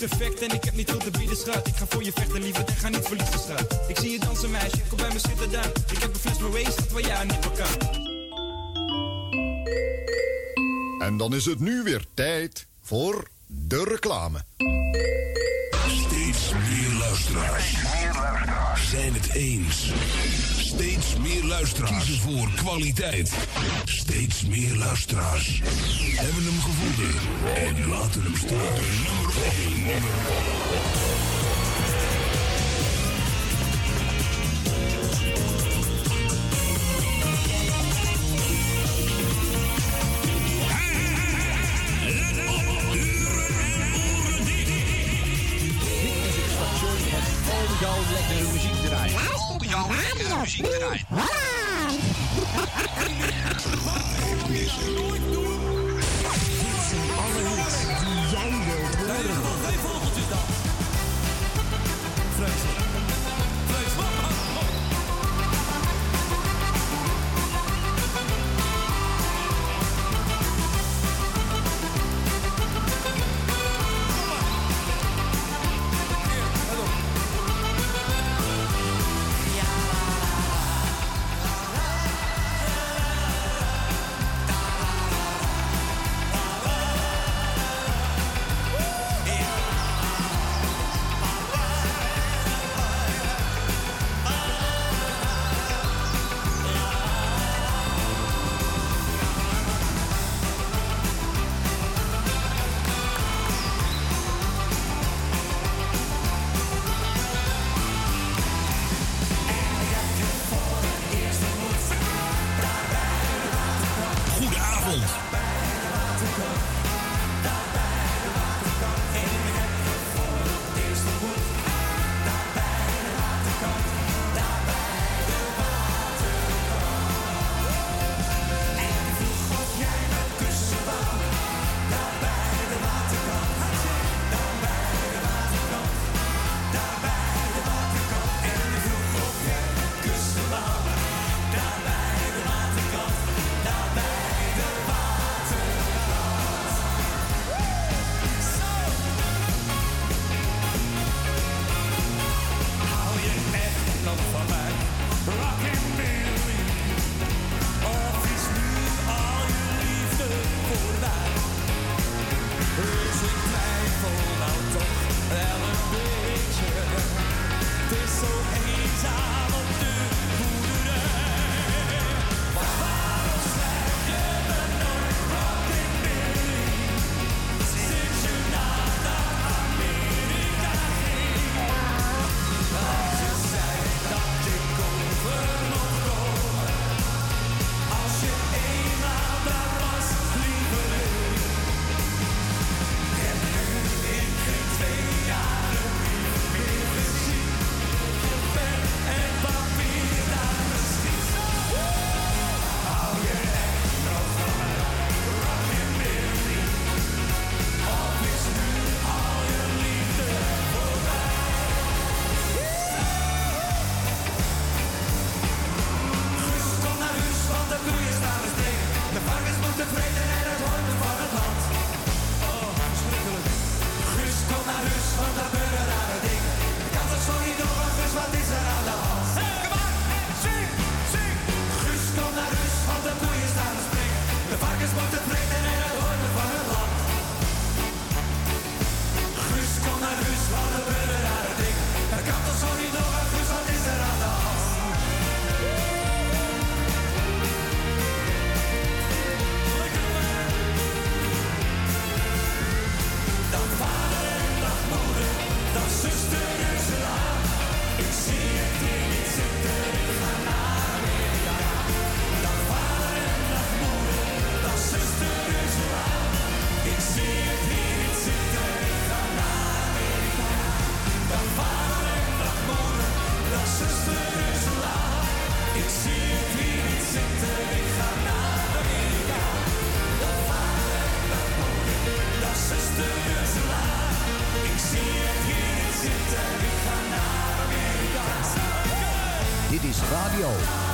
niet en ik heb niet veel de bieden, schat. Ik ga voor je vechten, liever en ga niet verliezen, schat. Ik zie je dansen, meisje, kom bij me zitten dan. Ik heb een fles Moët, dat waar jij niet voor kan. En dan is het nu weer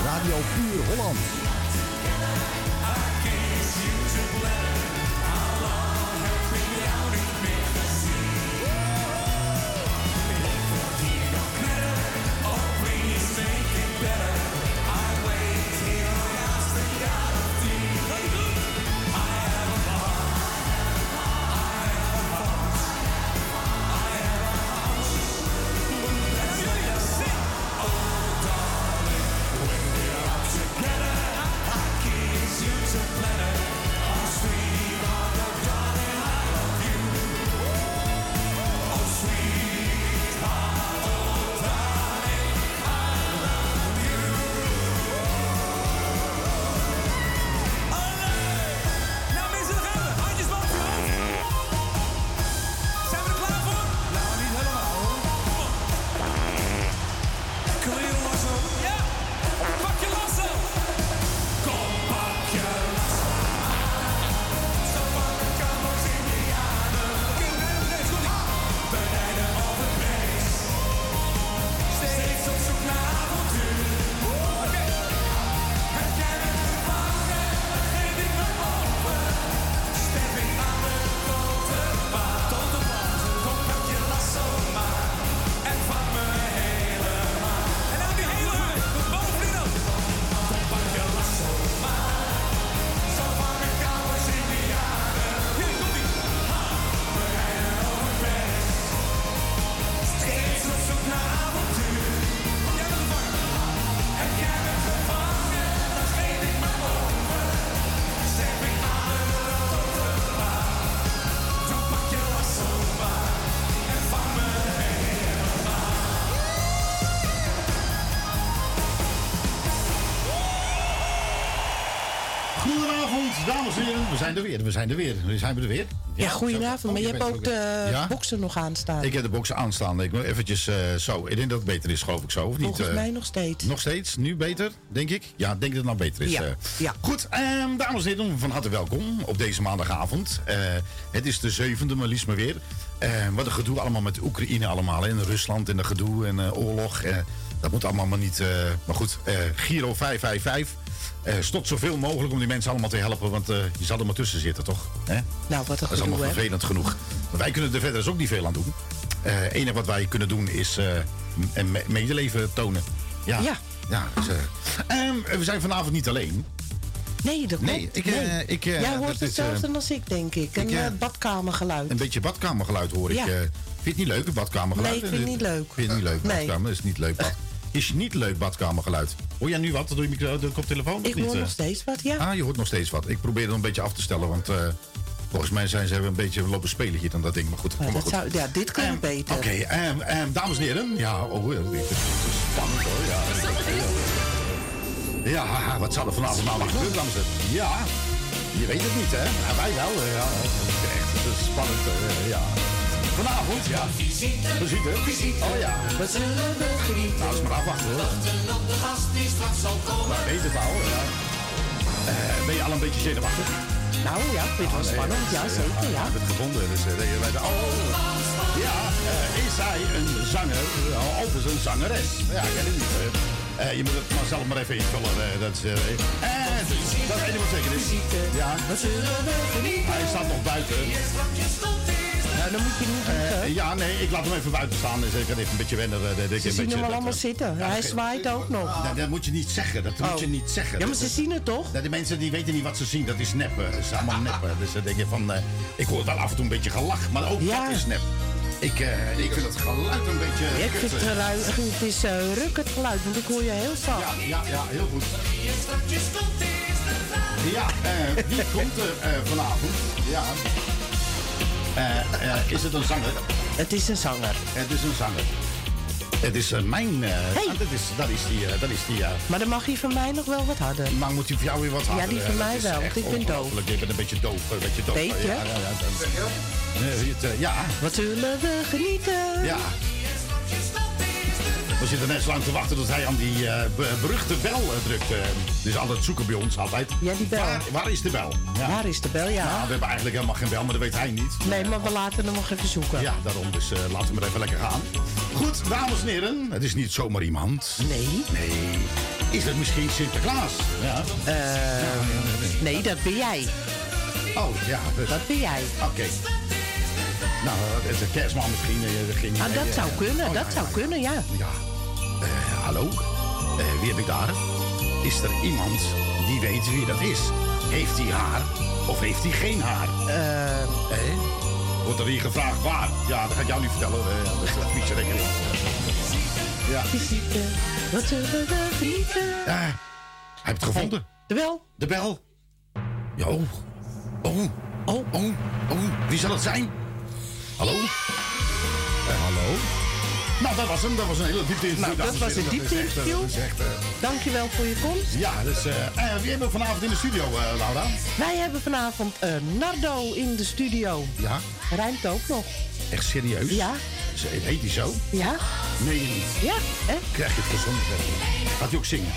Radio Puur Holland. We zijn er weer, we zijn er weer. We zijn er weer. Ja, zo- goedenavond. oh, Maar je je hebt ook de Ja? boksen nog aanstaan. Ik heb de box aanstaan. Ik moet eventjes eh, zo. Ik denk dat het beter is, geloof ik zo, of niet? Volgens Eh, mij nog steeds. Nog steeds? Nu beter, denk ik? Ja, ik denk dat het nou beter is. Ja, eh. ja. Goed, ehm, dames en heren, van harte welkom op deze maandagavond. Het is de zevende, maar liefst maar weer. Wat een gedoe allemaal met Oekraïne allemaal. En Rusland en de gedoe en oorlog. dat moet allemaal maar niet... maar goed, Giro 555. Eh stopt zoveel mogelijk om die mensen allemaal te helpen. Want eh, je zal er maar tussen zitten, toch? Hè? Nou, wat een Dat is allemaal vervelend genoeg. Maar wij kunnen er verder dus ook niet veel aan doen. Het enige wat wij kunnen doen is eh, een me- medeleven tonen. Ja. Ja. ja dus, eh, ehm, we zijn vanavond niet alleen. Nee, dat klopt. Nee, ik, eh, ik, eh, Jij hoort hetzelfde eh, als ik, denk ik. Een ik, eh, eh, badkamergeluid. Een beetje badkamergeluid hoor ik. Ja. eh. vind je het niet leuk, het badkamergeluid? Nee, ik vind het niet leuk. Vind je het niet leuk, Nee. badkamer? Dat is niet leuk. Bad. Is niet leuk, badkamergeluid. Hoor jij nu wat door je de koptelefoon? Ik niet, hoor eh? nog steeds wat, ja. Ah, je hoort nog steeds wat. Ik probeer het een beetje af te stellen, want eh, volgens mij zijn ze een beetje lopen spelen hier dan dat ding. Maar goed, kom maar goed. zou, ja, dit klinkt Ehm, beter. Oké, ehm, ehm, dames en heren. Ja, oh, het is spannend hoor. Ja, ja, wat zal er vanavond allemaal gebeuren, dames en heren? Ja, je weet het niet, hè? Wij wel. eh, Ja, het is echt het is spannend. eh, ja. Vanavond, ja. Visite. Visite. Oh ja. Wat zullen we genieten? Nou, eens maar afwachten hoor. Maar weet het al, ja. Eh, ben je al een beetje zenuwachtig? Nou ja, ik vind het wel spannend. Ja, zeker, ja. Ik heb het gevonden, dus eh, dat je bij de... Oh, ja, eh, is hij een zanger? Oh, Of is een zangeres? Ja, ik weet het niet. eh. Eh, je moet het maar zelf maar even invullen. dat is, dat is het enige wat zeker is. Ja, Wat zullen we genieten? hij staat nog buiten. Nou, dan moet je niet Eh, ja, nee, ik laat hem even buiten staan. Dus ik kan even een beetje wennen. eh, dat ik Ze een zien beetje, hem al dat, allemaal eh, zitten. Hij zwaait ook nog. Nee, dat moet je niet zeggen. Dat moet Oh. je niet zeggen. Ja, maar ze zien het toch? Ja, de mensen die weten niet wat ze zien, dat is nep. Dat is allemaal nep. Dus dan denk je van, eh, ik hoor wel af en toe een beetje gelach, maar ook Ja. dat is nep. Ik, eh, ik vind het geluid een beetje... Ja, ik vind het kut, geluid, het is uh, ruk het geluid, want ik hoor je heel zacht. Ja, ja, ja, heel goed. Ja, eh, wie komt er eh, vanavond? Ja. Eh, eh, is het een zanger? Het is een zanger. Het is een zanger. Het is eh, mijn... Hey. dat, is, dat is die... dat is die Maar dan mag hij van mij nog wel wat harder. maar moet hij voor jou weer wat harder? die eh, voor dat mij wel, want ik ben doof. Je bent een beetje doof. Een beetje doof. Beetje? Ja, ja, ja, ja, Wat zullen we genieten? ja. We zitten net zo lang te wachten tot hij aan die be- beruchte bel eh, drukt. dus altijd zoeken bij ons, altijd. Ja, die bel. Waar, waar is de bel? Ja. Waar is de bel? Ja. Nou, we hebben eigenlijk helemaal geen bel, maar dat weet hij niet. Nee, maar we laten hem nog even zoeken. Ja, daarom. Dus laten we maar even lekker gaan. Goed, dames en heren. Het is niet zomaar iemand. Nee. Nee. Is het misschien Sinterklaas? Ja. Nee, dat ben jij. Oh, ja. Dus. Dat ben jij. Oké. Nou, een kerstman misschien. eh, dat ging, Ah, eh, dat eh, zou kunnen, oh, dat ja, zou ja. kunnen, ja. Ja. Eh, hallo? Eh, wie heb ik daar? Is er iemand die weet wie dat is? Heeft hij haar of heeft hij geen haar? Eh, Eh? Wordt er hier gevraagd waar? Ja, dat ga ik jou niet vertellen. Eh, dat is een fietsje rekening. Ja. visite, wat zullen we genieten? Ja. Hij heeft het gevonden. Terwijl, De bel. Ja, oh. Oh. Oh. Oh. Oh. Wie zal het zijn? Hallo? Eh, hallo? Nou, dat was hem. Dat was een hele diepte interview. Nou, dat en was een is echt, eh, diepte-interview. dat is echt, eh, dankjewel voor je komst. Ja, dus, eh, wie hebben we vanavond in de studio, Laura? Wij hebben vanavond Nardo in de studio. Ja, Rijmt ook nog. echt serieus? Ja. Heet hij zo? Ja? Nee, niet. Ja, hè? Krijg je het gezongen? Gaat hij ook zingen?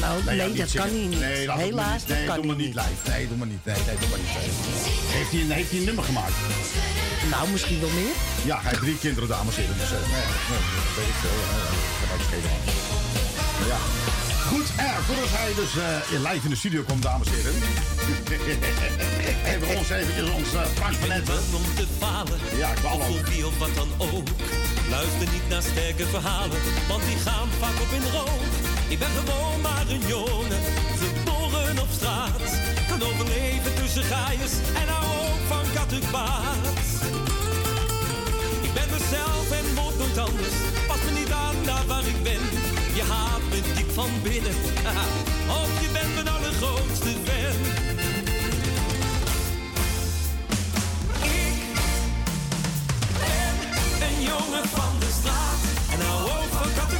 Nou, nee, ja, dat kan hij niet. Nee, laat Helaas, niet. Nee, dat kan doe hij maar niet live. Nee, doe maar niet. Nee, nee, doe maar niet. Nee. Heeft, hij een, heeft hij een nummer gemaakt? Nou, misschien wel meer. Ja, hij heeft drie kinderen, dames en heren. Dus, eh, nee, nee, dat weet ik veel. Nee, dat kan ook schelen. Ja. Goed, eh, voordat hij dus eh, live in de studio komt, dames en heren. we ons eventjes ons eh, Frank om te falen. Ja, ik Of voor wie of wat dan ook. Luister niet naar sterke verhalen, want die gaan vaak op in rook. Ik ben gewoon maar een jongen, geboren op straat. Kan overleven tussen gaaiers en hou ook van kattenbaat. Ik ben mezelf en word nooit anders. Pas me niet aan daar waar ik ben. Je haat me diep van binnen. Of je bent mijn allergrootste fan. Een jongen van de straat en hou ook van kattenkwaad.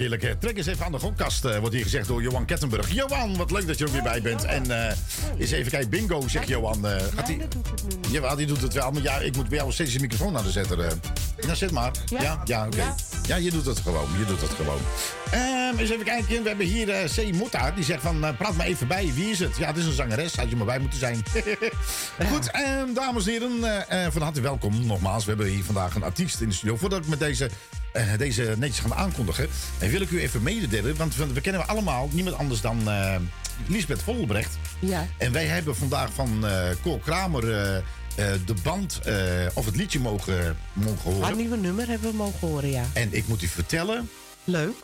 Heerlijk, Trek eens even aan de gokkast, eh, wordt hier gezegd door Johan Kettenburg. Johan, wat leuk dat je er weer bij bent. En eh eens even kijken, bingo, zegt Johan. Eh, gaat Nee, hij... dat doet het nu niet. Ja, die doet het wel. Maar ja, ik moet bij jou steeds de microfoon aan de zetten. eh. Nou, zet maar. Ja? Ja? Oké. Ja. Ja, je doet het gewoon. Je doet het gewoon. Ehm, eens even kijken. We hebben hier eh C. Motta. Die zegt van, praat maar even bij. Wie is het? Ja, het is een zangeres. Had je maar bij moeten zijn. Goed, ehm, dames en heren. van harte welkom nogmaals. We hebben hier vandaag een artiest in de studio. Voordat ik met deze, deze netjes gaan aankondigen... eh, wil ik u even mededelen. Want we, we kennen allemaal niemand anders dan eh Lisbeth Volbrecht. Ja. En wij hebben vandaag van eh Cor Kramer eh, eh, de band eh, of het liedje mogen, mogen horen. Haar nieuwe nummer hebben we mogen horen, ja. En ik moet u vertellen, Leuk.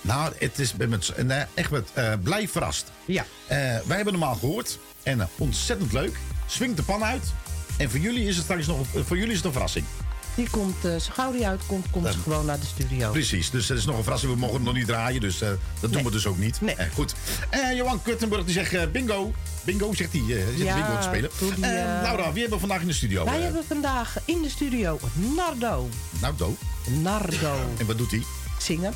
nou, het is met, eh, echt met, eh, blij verrast. Ja. Eh, wij hebben hem al gehoord en eh, ontzettend leuk. Swingt de pan uit. En voor jullie is het straks nog een- voor jullie is het een verrassing. Die komt, eh zo gauw die uitkomt, komt ze Dan- gewoon naar de studio. Precies, dus dat is nog een verrassing. We mogen hem nog niet draaien, dus eh, dat doen Nee. we dus ook niet. Nee. Eh, goed. Eh, Johan Kuttenburg die zegt bingo. Bingo, zegt hij. eh, zit Ja, bingo te spelen. die, Laura, wie hebben we vandaag in de studio? Wij hebben vandaag in de studio Nardo. Nou, Do. Nardo. En wat doet hij? Zingen.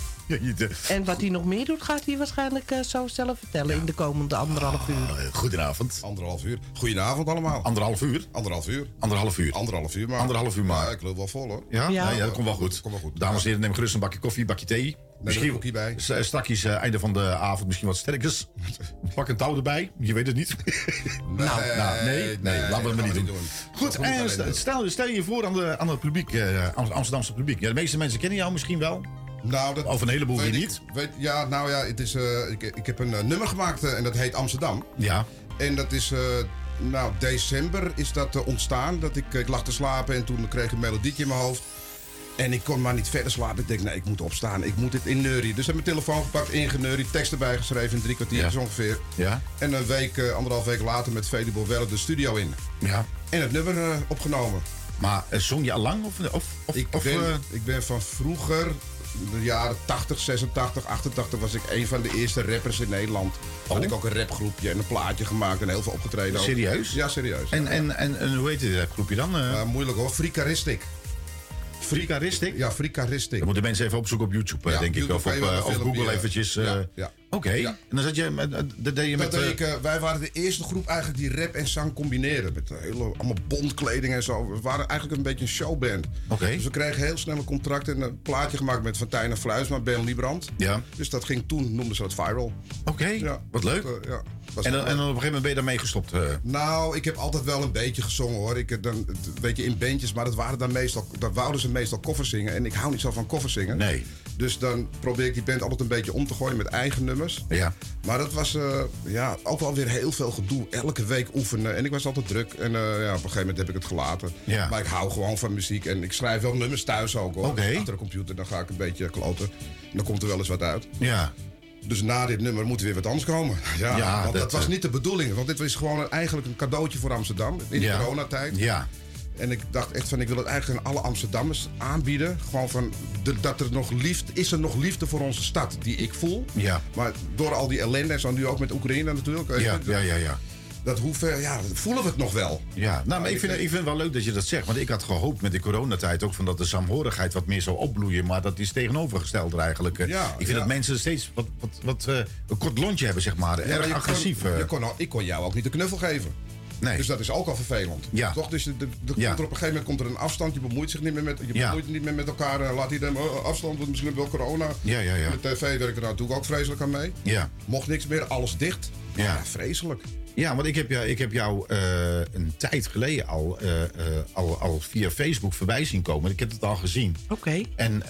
En wat hij nog meer doet, gaat hij waarschijnlijk eh, zo zelf vertellen in de komende anderhalf uur. Eh, Goedenavond. Anderhalf uur. Goedenavond allemaal. Anderhalf uur? Anderhalf uur. Anderhalf uur. Anderhalf uur, maar... Anderhalf uur maar. Ja, ik loop wel vol, hoor. Ja? Ja, ja, dat komt wel goed. Komt wel goed. Dames en heren, neem gerust een bakje koffie, een bakje thee. een koekje bij. s- Straks eh, einde van de avond misschien wat sterkers. Pak een touw erbij, je weet het niet. nou, nou, nee, nee, laten we het maar niet doen. Goed, eh, doen. stel, stel je voor aan, de, aan het publiek, eh, Am- Amsterdamse publiek. Ja, de meeste mensen kennen jou misschien wel. Nou, dat Of een heleboel weer niet. Weet, ja, nou ja, het is, eh, ik, ik heb een eh, nummer gemaakt eh, en dat heet Amsterdam. Ja. En dat is, nou, december is dat ontstaan. Dat ik, ik lag te slapen en toen kreeg ik een melodietje in mijn hoofd. En ik kon maar niet verder slapen. Ik denk, nee, ik moet opstaan. Ik moet dit inneurien. Dus ik heb mijn telefoon gepakt, ingeneuried, tekst erbij geschreven in drie kwartier Ja. ongeveer. Ja. En een week, anderhalf week later met Fede Borwelle de studio in. Ja. En het nummer opgenomen. Maar zong je al lang? Of, of, of, Ik, of, ben, ik ben van vroeger, de jaren 80, 86, 88, was ik een van de eerste rappers in Nederland. Had ik ook een rapgroepje en een plaatje gemaakt en heel veel opgetreden. ook. Oh. Serieus? Ja, serieus. en, en, en, en hoe heet dit groepje dan? eh? Uh, moeilijk hoor, Frikaristic. Frikaristic? Ja, Frikaristic. Dat moeten mensen even opzoeken op YouTube, eh, Ja, denk ik. Of, op, eh, of Google eventjes. eh, ja, ja. Oké. En dan zat je met, dat deed je met... Dat deed ik, wij waren de eerste groep eigenlijk die rap en zang combineerden. Met hele, allemaal bondkleding en zo. We waren eigenlijk een beetje een showband. Oké. Dus we kregen heel snel een contract en een plaatje gemaakt met Fantijn en Fluisma, Ben Liebrand. Ja. Dus dat ging toen, noemden ze het viral. Oké, Ja. wat leuk. Dat, ja, en, dan, en dan op een gegeven moment ben je daarmee gestopt. eh. Nou, ik heb altijd wel een beetje gezongen hoor. Ik, heb dan, een beetje in bandjes, maar dat waren dan meestal, dat wouden ze meestal koffers zingen. En ik hou niet zo van koffers zingen. Nee. Dus dan probeer ik die band altijd een beetje om te gooien met eigen nummers. Ja. Maar dat was eh, ja, ook wel weer heel veel gedoe. Elke week oefenen. En ik was altijd druk. En eh, ja, op een gegeven moment heb ik het gelaten. Ja. Maar ik hou gewoon van muziek. En ik schrijf wel nummers thuis ook hoor. Oké. Achter de computer. Dan ga ik een beetje kloten. En dan komt er wel eens wat uit. Ja. Dus na dit nummer moet er weer wat anders komen. Ja, Ja, want dat, dat, was eh, niet de bedoeling. Want dit was gewoon een- eigenlijk een cadeautje voor Amsterdam. In de Ja. coronatijd. Ja. En ik dacht echt van, ik wil het eigenlijk aan alle Amsterdammers aanbieden. Gewoon van, de- dat er nog liefde, is er nog liefde voor onze stad, die ik voel. Ja. Maar door al die ellende, en zo nu ook met Oekraïne natuurlijk. ja, ja, ja. Dat hoeven, ja, voelen we het nog wel. Ja, nou, maar ik vind, ik vind het wel leuk dat je dat zegt. Want ik had gehoopt met de coronatijd ook van dat de saamhorigheid wat meer zou opbloeien. Maar dat is tegenovergesteld eigenlijk. eh. Ja, ik vind ja. dat mensen steeds wat, wat, wat eh, een kort lontje hebben, zeg maar. Ja, Erg je agressief. Kon, eh. je kon ik kon jou ook niet de knuffel geven. Nee. Dus dat is ook al vervelend. Ja. Toch? Dus de, de, de- Ja. komt er op een gegeven moment komt er een afstand. Je bemoeit zich niet meer met, je Ja. bemoeit niet meer met elkaar. Laat iedereen afstand, want misschien wel corona. Ja, ja, ja. Met tv werk ik er natuurlijk ook vreselijk aan mee. Ja. Mocht niks meer, alles dicht. Ja. Vreselijk. Ja, want ik heb jou, ik heb jou eh, een tijd geleden al, eh, eh, al, al via Facebook voorbij zien komen. Ik heb het al gezien. Oké. En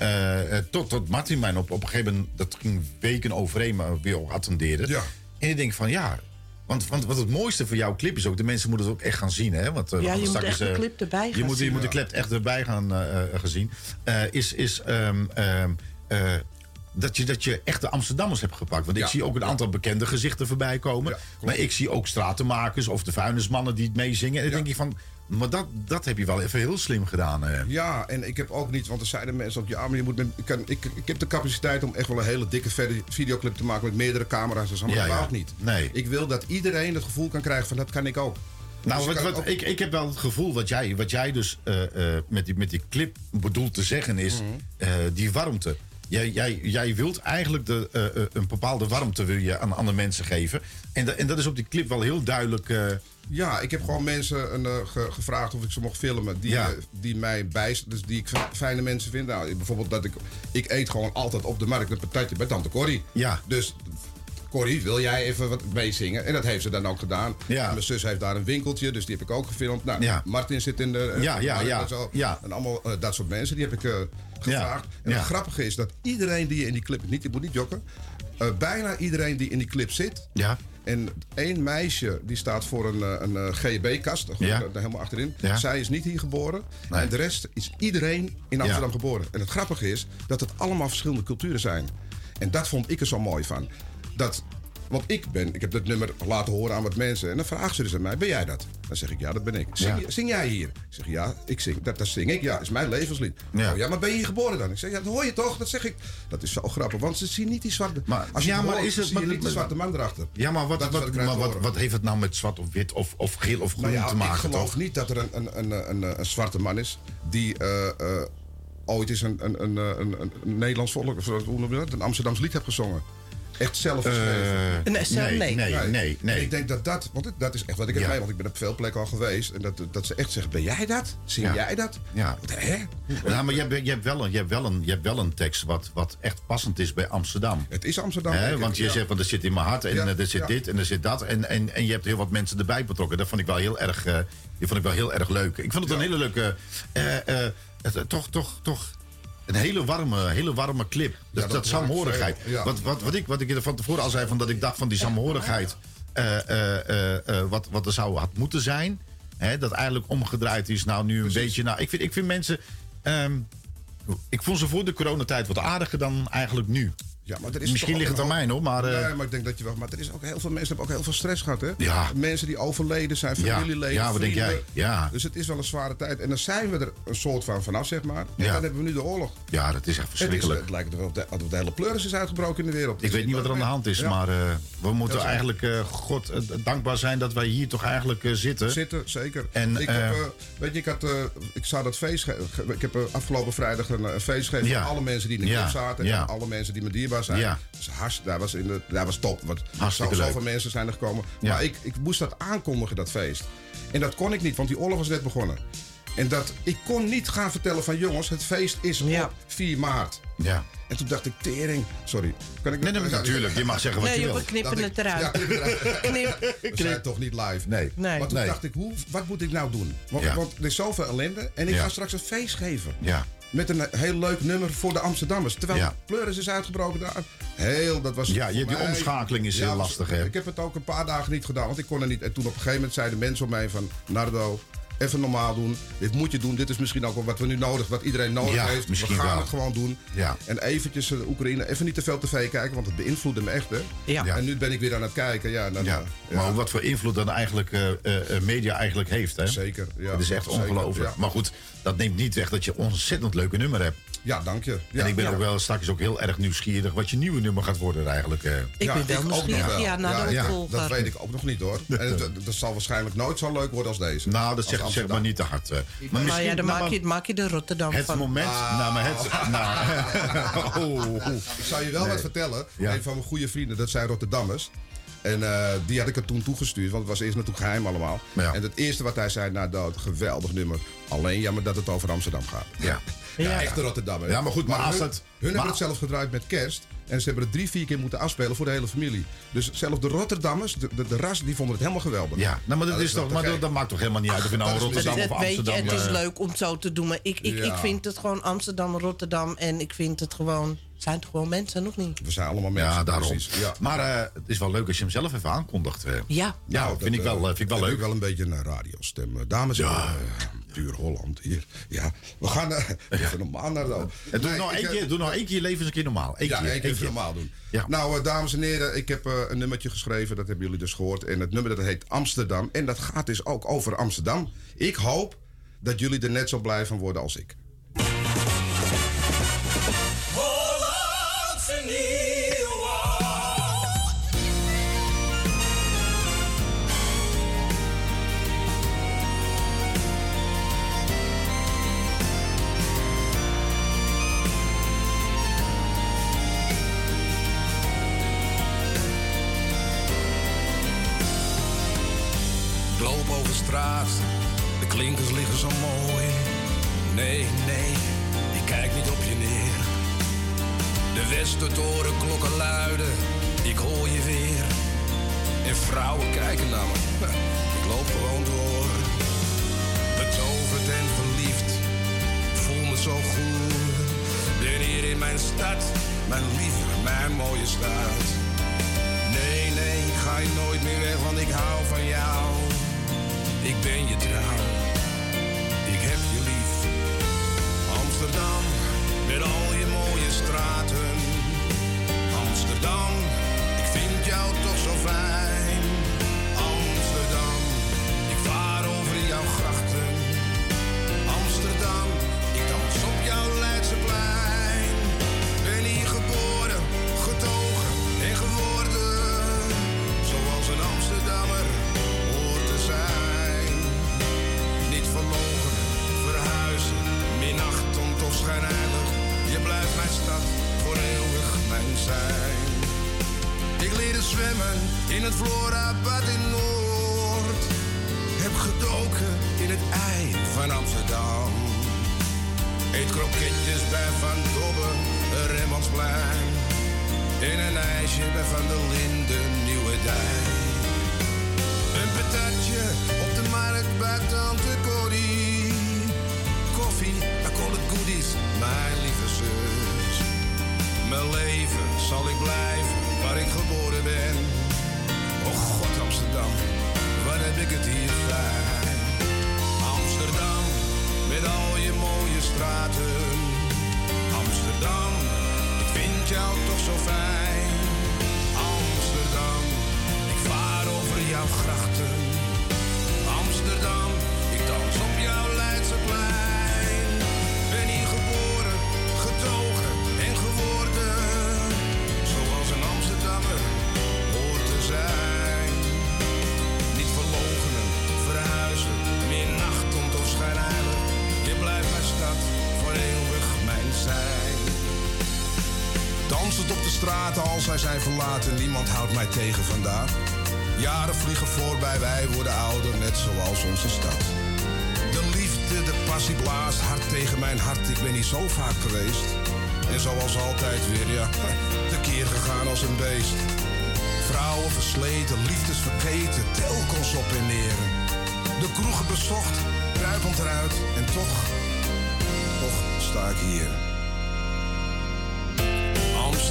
tot, tot Martin mij op, op een gegeven moment, dat ging weken overheen, maar weer al attendeerde. Ja. En ik denk van ja. Want, want wat het mooiste voor jouw clip is ook, de mensen moeten het ook echt gaan zien. Hè? Want, eh, Ja, je moet echt de clip erbij je gaan moet, Je zien, moet de clip echt erbij gaan gezien. Eh, is is ehm, ehm, eh, dat, je, dat je echt de Amsterdammers hebt gepakt. Want ik Ja. zie ook een aantal bekende gezichten voorbij komen. Ja, maar ik zie ook stratenmakers of de vuilnismannen die het meezingen. En dan denk je van, maar dat, dat heb je wel even heel slim gedaan. Ja, en ik heb ook niet, want er zeiden mensen ook, ja, maar je moet met, ik, kan, ik, ik heb de capaciteit om echt wel een hele dikke videoclip te maken met meerdere camera's en zo. Maar dat ik niet. Nee. Ik wil dat iedereen het gevoel kan krijgen van dat kan ik ook. Nou, Dus je wat, kan wat, ook- ik, ik heb wel het gevoel wat jij, wat jij dus eh, eh, met, die, met die clip bedoelt te zeggen is Mhm. eh, die warmte. Jij, jij, jij wilt eigenlijk de, eh, eh, een bepaalde warmte wil je aan, de mensen geven. En, en dat is op die clip wel heel duidelijk. eh, Ja, ik heb gewoon mensen een, ge- gevraagd of ik ze mocht filmen die, Ja. die mij bijst, dus die ik fijne mensen vind. Nou, bijvoorbeeld dat ik, ik eet gewoon altijd op de markt een patatje bij tante Corrie. Ja. Dus Corrie, wil jij even wat meezingen? En dat heeft ze dan ook gedaan. Ja. Mijn zus heeft daar een winkeltje, dus die heb ik ook gefilmd. Nou, Ja. Martin zit in de... Ja, ja, ja, En, zo. ja. en allemaal dat soort mensen, die heb ik gevraagd. En het grappige is dat iedereen die in die clip... Niet, ik moet niet jokken. eh, bijna iedereen die in die clip zit... ja. En één meisje die staat voor een, eh, een eh, GHB-kast, daar Ja. daar helemaal achterin. Ja. Zij is niet hier geboren. Nee. En de rest is iedereen in Amsterdam Ja. geboren. En het grappige is dat het allemaal verschillende culturen zijn. En dat vond ik er zo mooi van. Dat, want ik ben, ik heb dat nummer laten horen aan wat mensen. En dan vragen ze dus aan mij, ben jij dat? Dan zeg ik, ja, dat ben ik. Zing, Ja. zing jij hier? Ik zeg, ja, ik zing. Dat, dat zing ik, ja, is mijn levenslied. Ja. Oh, ja, maar ben je hier geboren dan? Ik zeg, ja, dat hoor je toch? Dat zeg ik. Dat is zo grappig, want ze zien niet die zwarte... Maar- als je ja, maar hoort, is het- zie je niet maar- zwarte man erachter. Ja, maar, wat, wat, wat maar wat, heeft het nou met zwart of wit of, of geel of groen Nou ja, te maken? ik geloof toch? niet dat er een, een, een, een, een zwarte man is die eh, eh, ooit eens een, een, een, een, een, een Nederlands volk, of hoe noem je dat? Een Amsterdams lied heb gezongen. Echt zelf geschreven. Nee, nee. nee, nee, nee, En ik denk dat dat, want het- dat is echt wat ik heb Ja. mee, want ik ben op veel plekken al geweest. En dat, dat ze echt zeggen, ben jij dat? Zing Ja. jij dat? Ja. Wat, Hè? Ja, maar je hebt, je, hebt wel een, je, hebt wel een, je hebt wel een tekst wat, wat echt passend is bij Amsterdam. Het is Amsterdam. Hè, want je ja. zegt, van er zit in mijn hart en Ja, eh, er zit ja. dit en er zit dat. En, en, en je hebt heel wat mensen erbij betrokken. Dat vond ik wel heel erg, eh, die vond ik wel heel erg leuk. Ik vond het een hele leuke, eh, eh, eh, toch, toch, toch een hele warme, hele warme clip. Dat, dat saamhorigheid. Wat, wat, wat, ik, wat ik er van tevoren al zei, van dat ik dacht van die saamhorigheid. eh, eh, eh, eh, wat, wat er zou had moeten zijn. Hè, dat eigenlijk omgedraaid is nou nu een beetje. Nou, ik, vind, ik vind mensen. ehm, ik vond ze voor de coronatijd wat aardiger dan eigenlijk nu. Ja, maar er is Misschien ligt het aan mij nog, maar. eh, nee, maar ik denk dat je wel. Maar er is ook heel veel mensen hebben ook heel veel stress gehad, hè? Ja. Mensen die overleden zijn, Ja. familieleden. Ja, wat denk jij? Ja. Dus het is wel een zware tijd. En dan zijn we er een soort van vanaf, zeg maar. En Ja. dan hebben we nu de oorlog. ja, dat is echt Het, is, verschrikkelijk. het lijkt erop dat de, de hele pleuris is uitgebroken in de wereld. Ik weet niet wat er aan de hand is, Ja. maar eh, we moeten eigenlijk eh, God eh, dankbaar zijn dat wij hier toch eigenlijk eh, zitten. Zitten, zeker. En, ik, eh, heb, eh, weet je, ik, had, eh, ik zou dat feest Ik heb eh, afgelopen vrijdag een, eh, feest gegeven Ja. voor alle mensen die in de Ja, club zaten. ja. En alle mensen die me zijn. Ja. Dus hars, daar, was in de, daar was top. Want Hartstikke zo, leuk. zoveel mensen zijn er gekomen. Ja. Maar ik, ik moest dat aankondigen, dat feest. En dat kon ik niet, want die oorlog was net begonnen. En dat, ik kon niet gaan vertellen van jongens, het feest is Ja. op 4 maart. Ja. En toen dacht ik, tering. Sorry. Kan ik Nee, nee, natuurlijk. Je mag zeggen wat Nee, je wil. we knippen dat het ik- eruit. Ja, knip het eruit. Knip. We zijn toch niet live. Nee. Nee. Maar toen Nee. dacht ik, hoe, wat moet ik nou doen? Want, Ja. want er is zoveel ellende. En ik Ja. ga straks een feest geven. Ja. Met een heel leuk nummer voor de Amsterdammers. Terwijl Ja. Pleuris is uitgebroken daar. Heel, dat was Ja, je- die mij- omschakeling is heel was- lastig, hè? Ik heb het ook een paar dagen niet gedaan, want ik kon er niet. En toen op een gegeven moment zeiden mensen om mij van... Nardo, even normaal doen. Dit moet je doen. Dit is misschien ook wel wat we nu nodig, wat iedereen nodig Ja, heeft. misschien we gaan wel. het gewoon doen. Ja. En eventjes eh, de Oekraïne, even niet te veel tv kijken, want het beïnvloedde me echt, hè? Ja. Ja. En nu ben ik weer aan het kijken. Ja, dan, Ja. eh. Maar ook wat voor invloed dan eigenlijk eh, eh, eh, media eigenlijk heeft. Hè? Zeker, ja. Het is echt ongelooflijk. ja. Maar goed, dat neemt niet weg dat je een ontzettend leuke nummer hebt. Ja, dank je. Ja, en ik ben ja. ook wel straks ook heel erg nieuwsgierig wat je nieuwe nummer gaat worden eigenlijk. eh. Ik Ja, ben wel nieuwsgierig. wel. Ja, naar de ja, opvolger. Dat weet ik ook nog niet hoor. En het, het- dat zal waarschijnlijk nooit zo leuk worden als deze. Nou, dat zeg, zeg maar niet te hard. eh. Maar ja, dan nou, maak je, maak je de Rotterdam het van. moment. Nou, maar het. Nou, oh, oh. Ik zou je wel wat vertellen. Ja. Een van mijn goede vrienden, dat zijn Rotterdammers. En eh, die had ik er toen toegestuurd, want het was eerst natuurlijk geheim allemaal. Ja. En het eerste wat hij zei, nou dat geweldig nummer. Alleen jammer dat het over Amsterdam gaat. Ja. Ja, Ja. echte Rotterdammer. Ja, maar goed, maar als hun, het- Hun maar- hebben het zelf gedraaid met kerst. En ze hebben het drie, vier keer moeten afspelen voor de hele familie. Dus zelfs de Rotterdammers, de, de, de ras, die vonden het helemaal geweldig. Ja, nou, maar dat, dat is toch, maar dat, maakt toch helemaal niet uit of je nou Rotterdam Het, of weet je, Amsterdam... het is eh, leuk om het zo te doen. Maar ik, ik, ik vind het gewoon Amsterdam, Rotterdam. En ik vind het gewoon... Zijn toch gewoon mensen, nog niet? We zijn allemaal mensen. Ja, daarom. precies. Ja. Maar eh, het is wel leuk als je hem zelf even aankondigt. eh. Ja. Ja, Nou, vind, dat, ik wel, eh, eh, vind ik wel heb leuk. Ik wel een beetje een radiostem. Eh, Dames en heren, eh, puur Holland hier. Ja, we gaan eh, even normaal naar de... Eh, doe, nog ik één keer, doe nog één keer je leven eens een keer normaal. Eén Ja, keer, één keer normaal doen. Ja. Nou, eh, dames en heren, ik heb eh, een nummertje geschreven. Dat hebben jullie dus gehoord. En het nummer dat heet Amsterdam. En dat gaat dus ook over Amsterdam. Ik hoop dat jullie er net zo blij van worden als ik. De Westertoren klokken luiden, ik hoor je weer. En vrouwen kijken naar me, ik loop gewoon door. Betoverd en verliefd, voel me zo goed. Ben hier in mijn stad, mijn lieve, mijn mooie stad. Nee, nee, ik ga je nooit meer weg, want ik hou van jou. Ik ben je trouw, ik heb je lief. Amsterdam, met al je mooie straten. Amsterdam, ik vind jou toch zo fijn. Amsterdam, ik vaar over jouw grachten. Amsterdam, ik dans op jouw Leidseplein. Ben hier geboren, getogen en geworden. Zoals een Amsterdammer hoort te zijn. Niet verlogen, verhuizen, minachtend of schijnheilig. Je blijft mijn stad voor eeuwig mijn zijn ik leren zwemmen in het Florabad in Noord. Heb gedoken in het ei van Amsterdam. Eet kroketjes bij Van Dobben, Remmansplein. In een ijsje bij Van der Linden, Nieuwe Dijk. Een patatje op de markt bij Tante Cody. Koffie, I call het goodies, mijn lieve zus. Mijn leven zal ik blijven waar ik geboren ben. oh God, Amsterdam, waar heb ik het hier fijn. Amsterdam, met al je mooie straten. Amsterdam, ik vind jou toch zo fijn. Amsterdam, ik vaar over jouw grachten. soms op de straten als zij zijn verlaten. Niemand houdt mij tegen vandaag. Jaren vliegen voorbij, wij worden ouder, net zoals onze stad. De liefde, de passie blaast hard tegen mijn hart. Ik ben hier zo vaak geweest. En zoals altijd weer, ja, tekeer gegaan als een beest. Vrouwen versleten, liefdes vergeten, telkens op en neer. De kroegen bezocht, kruipend eruit en toch, toch sta ik hier.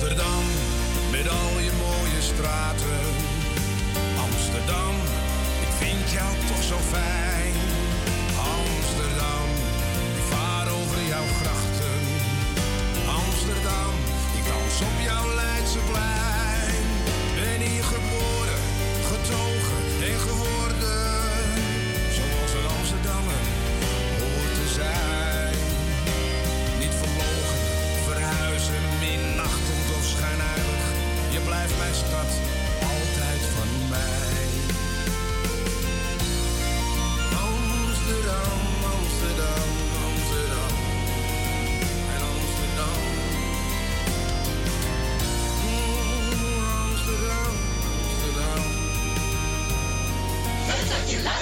Amsterdam, met al je mooie straten. Amsterdam, ik vind jou toch zo fijn. Amsterdam, ik vaar over jouw grachten. Amsterdam, ik dans op jouw Leidseplein. Ben hier geboren, getogen en gehoord.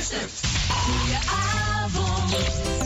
Goeie avond.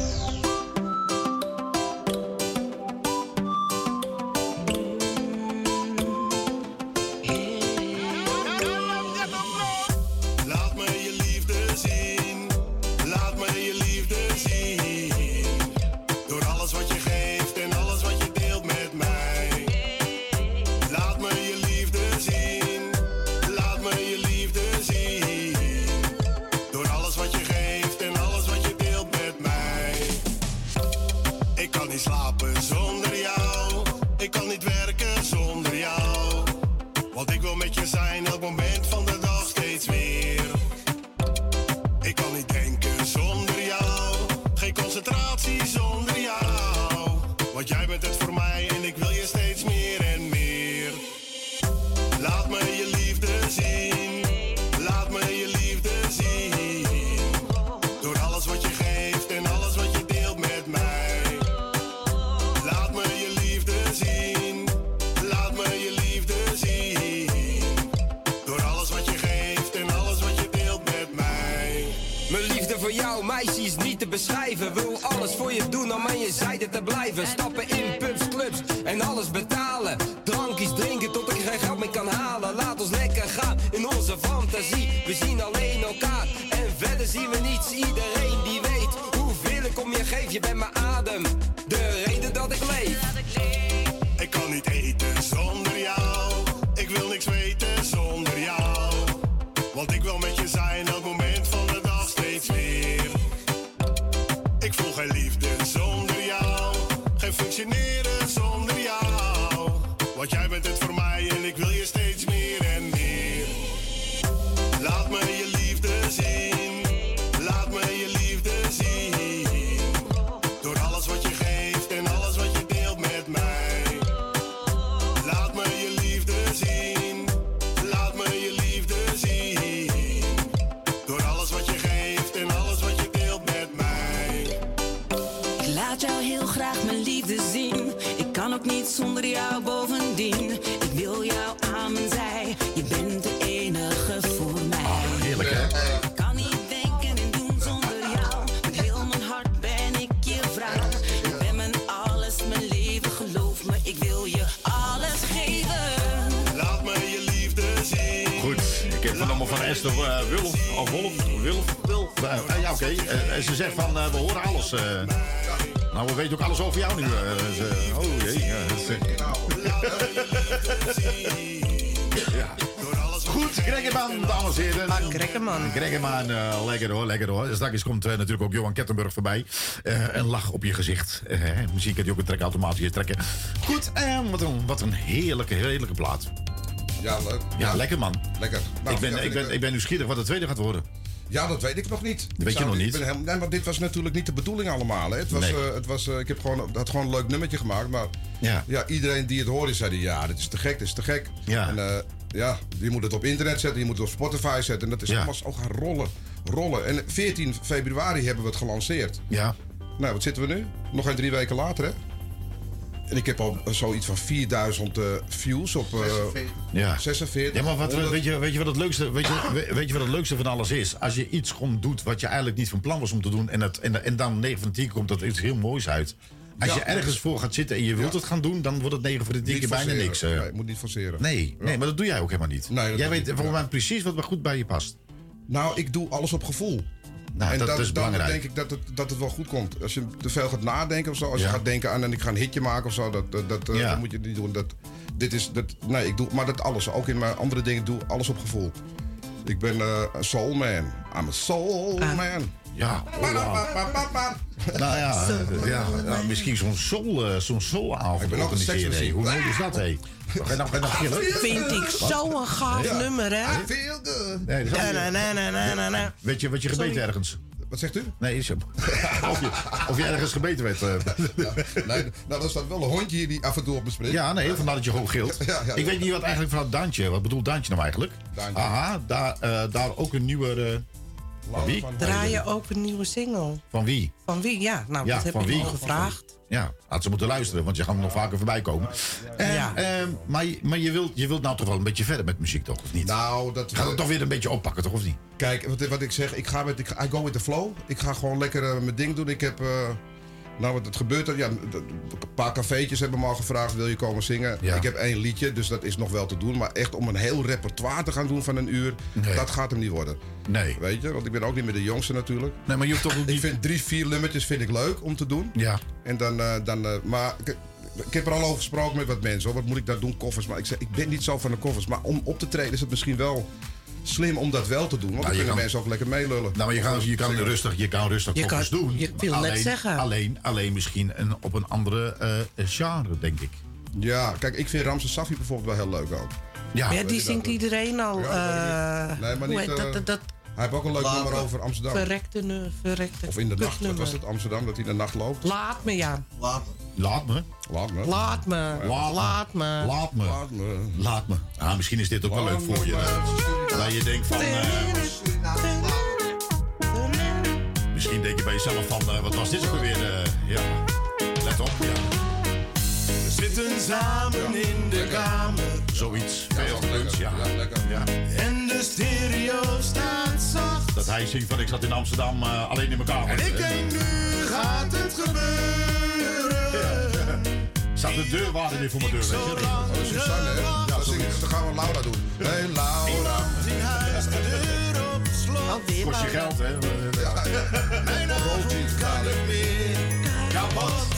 Je bent my. Greggerman. Greggerman, uh, lekker hoor, lekker hoor. Straks komt uh, natuurlijk ook Johan Kettenburg voorbij. Uh, een lach op je gezicht. muziek kan je ook een trek automatisch trekken. Goed, wat, een, wat een heerlijke, heerlijke plaat. Ja, leuk. Ja, ja. lekker man. Lekker. Nou, ik, ben, ja, ik, ben, ik ben nieuwsgierig wat de tweede gaat worden. Ja, dat weet ik nog niet. Dat weet je nog niet? Helemaal, nee, maar dit was natuurlijk niet de bedoeling allemaal. Hè. Het was, Nee. eh, het was, eh, ik heb gewoon, had gewoon een leuk nummertje gemaakt. Maar Ja. ja, iedereen die het hoorde, zei ja, dit is te gek, dit is te gek. Ja. En eh, ja, je moet het op internet zetten, je moet het op Spotify zetten. En dat is Ja. allemaal zo gaan rollen, rollen. En 14 februari hebben we het gelanceerd. Ja. Nou, wat zitten we nu? Nog geen drie weken later, hè? En ik heb al zoiets van 4000 eh, views op... eh, Ja. 46. Ja, maar wat, 100. weet, je, weet, je wat het leukste, weet, je, we- weet je wat het leukste van alles is? Als je iets gewoon doet wat je eigenlijk niet van plan was om te doen... en, het, en, en dan 9 van de 10 komt dat iets heel moois uit. Als Ja, je ergens voor gaat zitten en je wilt het gaan doen... dan wordt het 9 van de 10 Niet keer bijna niks. eh. Nee, moet niet forceren. Nee, nee, maar dat doe jij ook helemaal niet. Nee, dat jij doe weet ik niet, volgens ja. mij precies wat goed bij je past. Nou, ik doe alles op gevoel. Nou, en dat dan, is dan belangrijk. denk ik dat het, dat het wel goed komt. Als je te veel gaat nadenken of zo. Als Ja. je gaat denken aan en ik ga een hitje maken of zo. Dat, dat, dat, eh, Ja. dat moet je niet doen. Dat, dit is, dat, nee, ik doe maar dat alles. Ook in mijn andere dingen doe alles op gevoel. Ik ben eh, een soul man. I'm a soul Ah. man. Ja, oh. Nou ja, ja, ja, misschien zo'n soul, eh, zo'n soulavond Ik ben ook een organiseren. Hoe mooi is dat, hé? Ga? Vind ik zo'n gaaf Ja. nummer, hè? I feel good. Nee, dat is Na, na, na, na, na, na. Weet je wat je gebeten Sorry. ergens? Wat zegt u? Nee, is hem. of, je, of je ergens gebeten werd. eh. Nee, nou, er staat wel een hondje hier die af en toe op me springt. Ja, nee, vandaar dat je gewoon gilt. Ja, ja, ik ja. weet niet wat eigenlijk van Daantje. Wat bedoelt Daantje nou eigenlijk? Daantje. Aha, daar, eh, daar ook een nieuwe. Wie? Draai je ook een nieuwe single? Van wie? Van wie? Ja, nou, Ja, dat heb van ik wie? al gevraagd. Ja, had ze moeten luisteren, want je gaat nog vaker voorbij komen. En, Ja. ehm, maar je- maar je, wilt, je wilt nou toch wel een beetje verder met muziek, toch? Of niet? Nou, dat... Je gaat het toch weer een beetje oppakken, toch? Of niet? Kijk, wat, wat ik zeg, ik ga met, ik, I go with the flow. Ik ga gewoon lekker eh, mijn ding doen. Ik heb, eh, nou wat het gebeurt er, ja, een paar cafeetjes hebben me al gevraagd, wil je komen zingen? Ja. Ik heb één liedje, dus dat is nog wel te doen. Maar echt om een heel repertoire te gaan doen van een uur, Nee. dat gaat hem niet worden. Nee. Weet je, want ik ben ook niet meer de jongste natuurlijk. Nee, maar je hoeft toch ook Ik vind drie, vier nummertjes vind ik leuk om te doen. Ja. En dan, eh, dan eh, maar ik, ik heb er al over gesproken met wat mensen. Hoor. Wat moet ik daar doen? Koffers. Maar ik zeg, ik ben niet zo van de koffers. Maar om op te treden is het misschien wel slim om dat wel te doen. Want Nou, dan je kunnen kan- mensen ook lekker meelullen. Nou, maar je kan, je kan rustig, je kan rustig Je kan- doen. je wil net alleen, zeggen. Alleen, alleen misschien een, op een andere eh, genre, denk ik. Ja, kijk, ik vind Ramse Safi bijvoorbeeld wel heel leuk ook. Ja, Ja, die zingt iedereen al. Ja, eh, Nee, maar hoe niet, heet dat, eh, dat, dat Hij heeft ook een leuk nummer over Amsterdam. verrekte, nu- verrekte Of in de nacht, wat was het? Amsterdam, dat hij in de nacht loopt. Laat me, ja. Laat me. Laat me. Laat me. Laat me. Laat me. Laat me. Laat me. Laat me. Ah, misschien is dit ook wel leuk voor je. eh, Dat je denkt van... eh, misschien denk je bij jezelf van... eh, wat was dit ook weer? eh, ja, let op. Ja. We zitten samen in de kamer Zoiets. Veel lunch, ja. ja. en de stereo staat zacht. Dat hij zingt van ik zat in Amsterdam eh, alleen in mijn kamer. En ik denk nu gaat het gebeuren. Staat de deurwaarder weer voor mijn deur, weet je? Oh, dat is Suzanne, hè? Ja, dan, zingen ze- dan gaan we Laura doen. Hé, hey, Laura. In huis de deur op slot. Kost je geld, hè? Mijn avond kan ik meer kapot.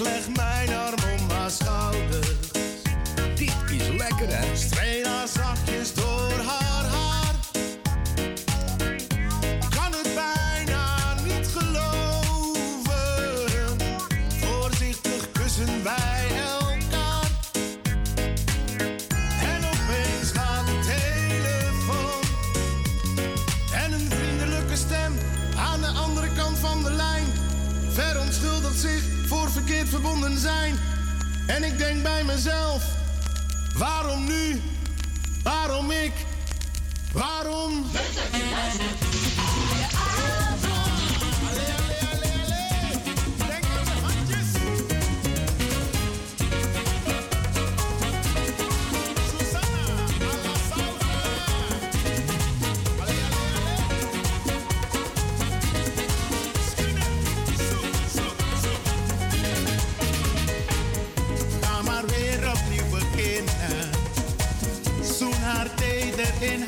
leg mij En ik denk bij mezelf. Waarom nu? Waarom ik? Waarom? stereo in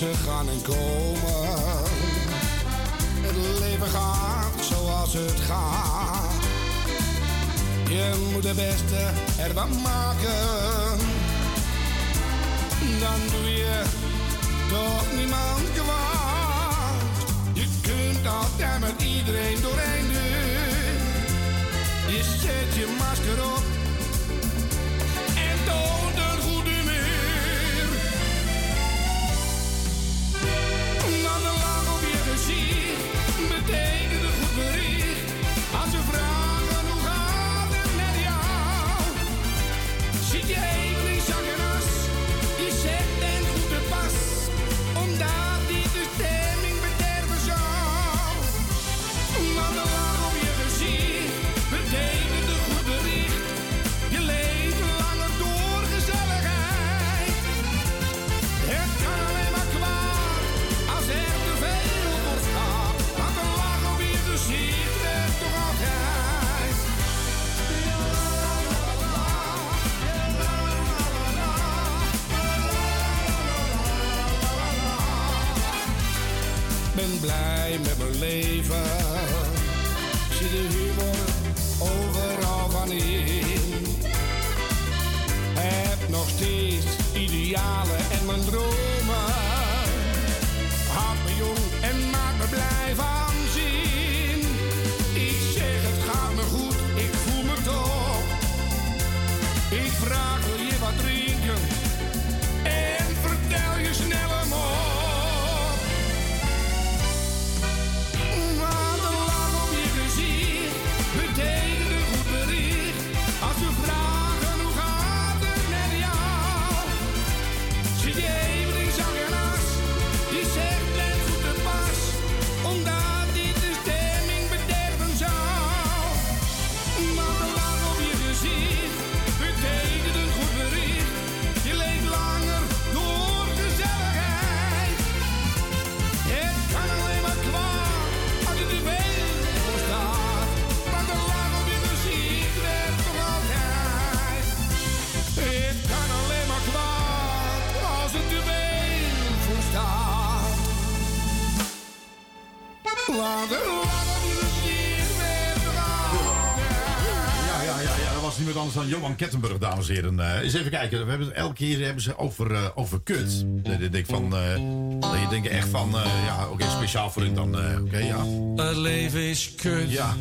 Mensen gaan en komen. Het leven gaat zoals het gaat. Je moet het beste ervan maken. Dan doe je toch niemand kwaad. Je kunt altijd met iedereen doorheen doen. Je zet je masker op. mijn. Was niemand anders dan Johan Kettenburg, dames en heren. Eh, eens even kijken, we hebben, het- elke keer hebben ze over, eh, over kut. Dat ik denk van, eh, dat je denkt echt van, eh, ja, oké, speciaal voor hun dan, eh, oké, ja. Het leven is kut. Ja.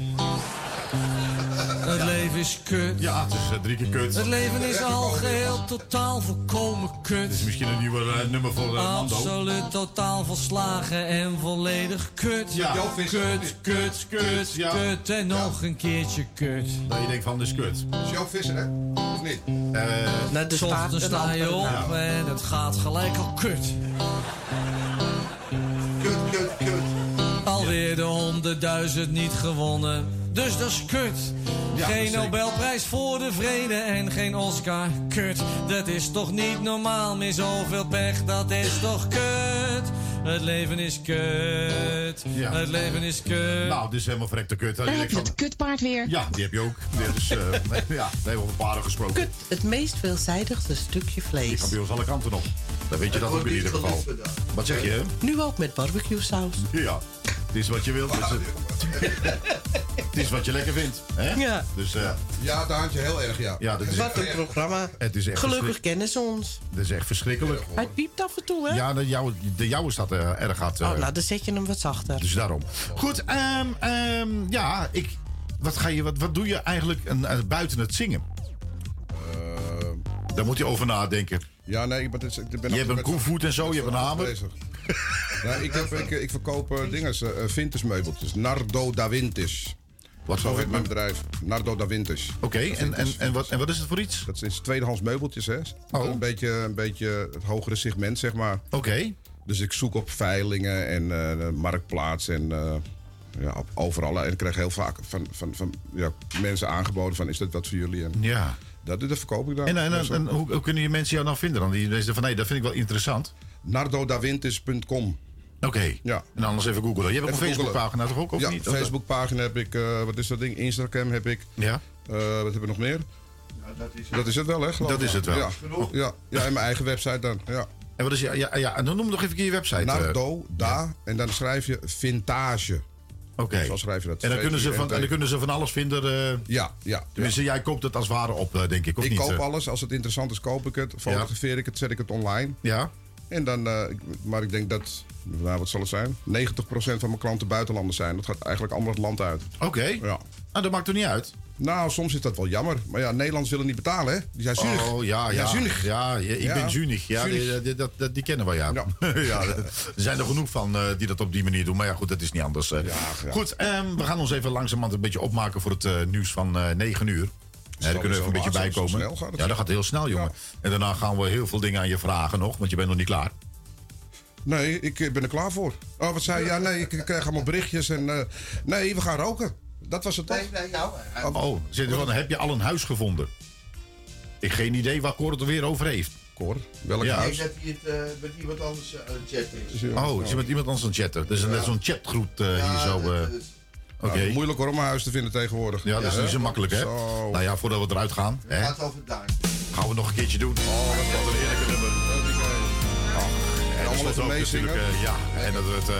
Is kut. Ja, het is eh, drie keer kut. Het leven is al geheel totaal volkomen kut. Het is misschien een nieuwe eh, nummer voor uh, Nando. Absoluut totaal verslagen en volledig kut. Ja. kut, kut, kut, ja. kut en nog een keertje kut. Dat je denkt van, dit is kut. Dat is jouw visser, hè? Of niet? Eh, Nou, er staat sta je op en het gaat gelijk al kut. Kut, kut, kut. Alweer de honderdduizend niet gewonnen, dus dat is kut. Ja, geen. Nobelprijs voor de vrede en geen Oscar. Kut, dat is toch niet normaal meer zoveel pech, dat is toch kut. Het leven is kut. Ja. Het leven is kut. Nou, dit is helemaal verrekte kut. Daar heb je het kutpaard weer. Ja, die heb je ook. Is, eh, ja, we hebben over paarden gesproken. Kut, het meest veelzijdigste stukje Die vlees. kan bij ons alle kanten op. Dan weet je dat ook in ieder geval. Wat zeg je? Nu ook met barbecue saus. Ja, het is wat je wilt. Het is, het is wat je lekker vindt. Hè? Ja. Dus, eh, Ja, Daantje, heel erg, ja. ja, dat is, Wat een programma. het is echt Gelukkig kennen ze ons. Dat is echt verschrikkelijk. Hij piept af en toe, hè? Ja, de jouwe, de jouwe staat eh, erg hard. eh, Oh, nou, dan zet je hem wat zachter. Dus daarom. Goed, ehm, ehm, ja, ik, wat, ga je, wat, wat doe je eigenlijk een- eh, buiten het zingen? Daar moet je over nadenken. Ja, nee, ik ben, ik ben Je hebt een koevoet en zo, je hebt een hamer. bezig. Ik, heb, ik, ik verkoop eh, dingen, eh, vintage meubeltjes. Nardo da Vintage. Wat Zo heet mijn bedrijf. Nardo da Vintage. Oké, en, en, en, wat, en wat is het voor iets? Dat is tweedehands meubeltjes, hè. Oh. Een, beetje, een beetje het hogere segment, zeg maar. Oké. Dus ik zoek op veilingen en eh, de marktplaats en eh, ja, overal. En ik krijg heel vaak van, van, van ja, mensen aangeboden van, is dat wat voor jullie? En Ja. dat, dat verkoop ik dan. En, en, en, en hoe, hoe kunnen je mensen jou nou vinden dan? Die zeggen van, nee, dat vind ik wel interessant. Nardodavintage.com. Oké. Ja. En anders even googlen. Je hebt ook een Even. Facebookpagina toch ook, of ja, niet? Of- Facebookpagina heb ik, eh, wat is dat ding? Instagram heb ik. Ja. Eh, wat heb ik nog meer? dat, is het. wel, hè? geloof Dat is het wel. Ja, ja, ja en mijn eigen website dan. Ja. En wat is je, ja, ja, en dan noem nog even je website. eh. Nardo, da, en dan schrijf je vintage. Oké. Zo schrijf je dat. En dan, kunnen ze van, en dan kunnen ze van alles vinden. eh, Ja, ja. Tenminste, jij koopt het als het ware op, eh, denk ik, of ik niet? koop eh? alles. Als het interessant is, koop ik het. Fotografeer ik het, zet ik het online. Ja. En dan, eh, maar ik denk dat, nou, wat zal het zijn? 90% van mijn klanten buitenlanders zijn. Dat gaat eigenlijk allemaal het land uit. Oké. Ja. Nou, dat maakt er niet uit. Nou, soms is dat wel jammer. Maar ja, Nederlands willen niet betalen, hè? Die zijn zuinig. Oh, ja, ja. zijn zuinig. Ja, ik Ja. ben zuinig. Ja, die, die- die kennen we, ja. Ja. er zijn er genoeg van eh, die dat op die manier doen. Maar ja, goed, dat is niet anders. ja. Goed, ehm, we gaan ons even langzamerhand een beetje opmaken voor het eh, nieuws van eh 9 uur. Ja, daar kunnen we even een beetje bij komen. het. Ja, dat gaat heel snel, jongen. En daarna gaan we heel veel dingen aan je vragen nog, want je bent nog niet klaar. Nee, ik eh, ben er klaar voor. Oh, wat zei je? Ja, nee, ik krijg allemaal berichtjes en... eh, nee, we gaan roken. Dat was het toch? Nee, nee, nou... Oh, zit er van, heb je al een huis gevonden? Ik geen idee waar Cor het er weer over heeft. Cor, welk ja. huis? dat hij het eh, met iemand anders uh, chatten is. Oh, is met iemand anders aan het chatten? Dus net zo'n chatgroep eh, hier zo. eh. Nou, moeilijk hoor om een huis te vinden tegenwoordig. Ja, dat is niet zo makkelijk, hè? Zo. Nou ja, voordat we eruit gaan, hè, Gaat over daar. gaan we nog een keertje doen. Oh, wat een heerlijke nummer. En allemaal even meezingen. eh, ja, en dat we het eh,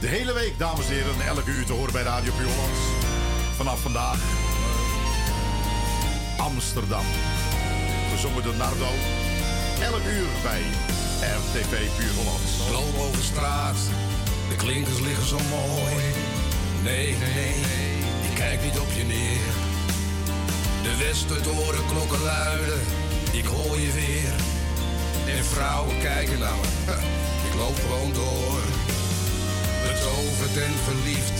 de hele week, dames en heren, elke uur te horen bij Radio Puur Hollands. Vanaf vandaag. Amsterdam. Gezongen door Nardo. Elk uur bij RTV Puur Hollands. Loop over straat, de klinkers liggen zo mooi. Nee, nee, ik kijk niet op je neer. De westertoren klokken luiden, ik hoor je weer. En vrouwen kijken naar me, ik loop gewoon door. Betoverd en verliefd,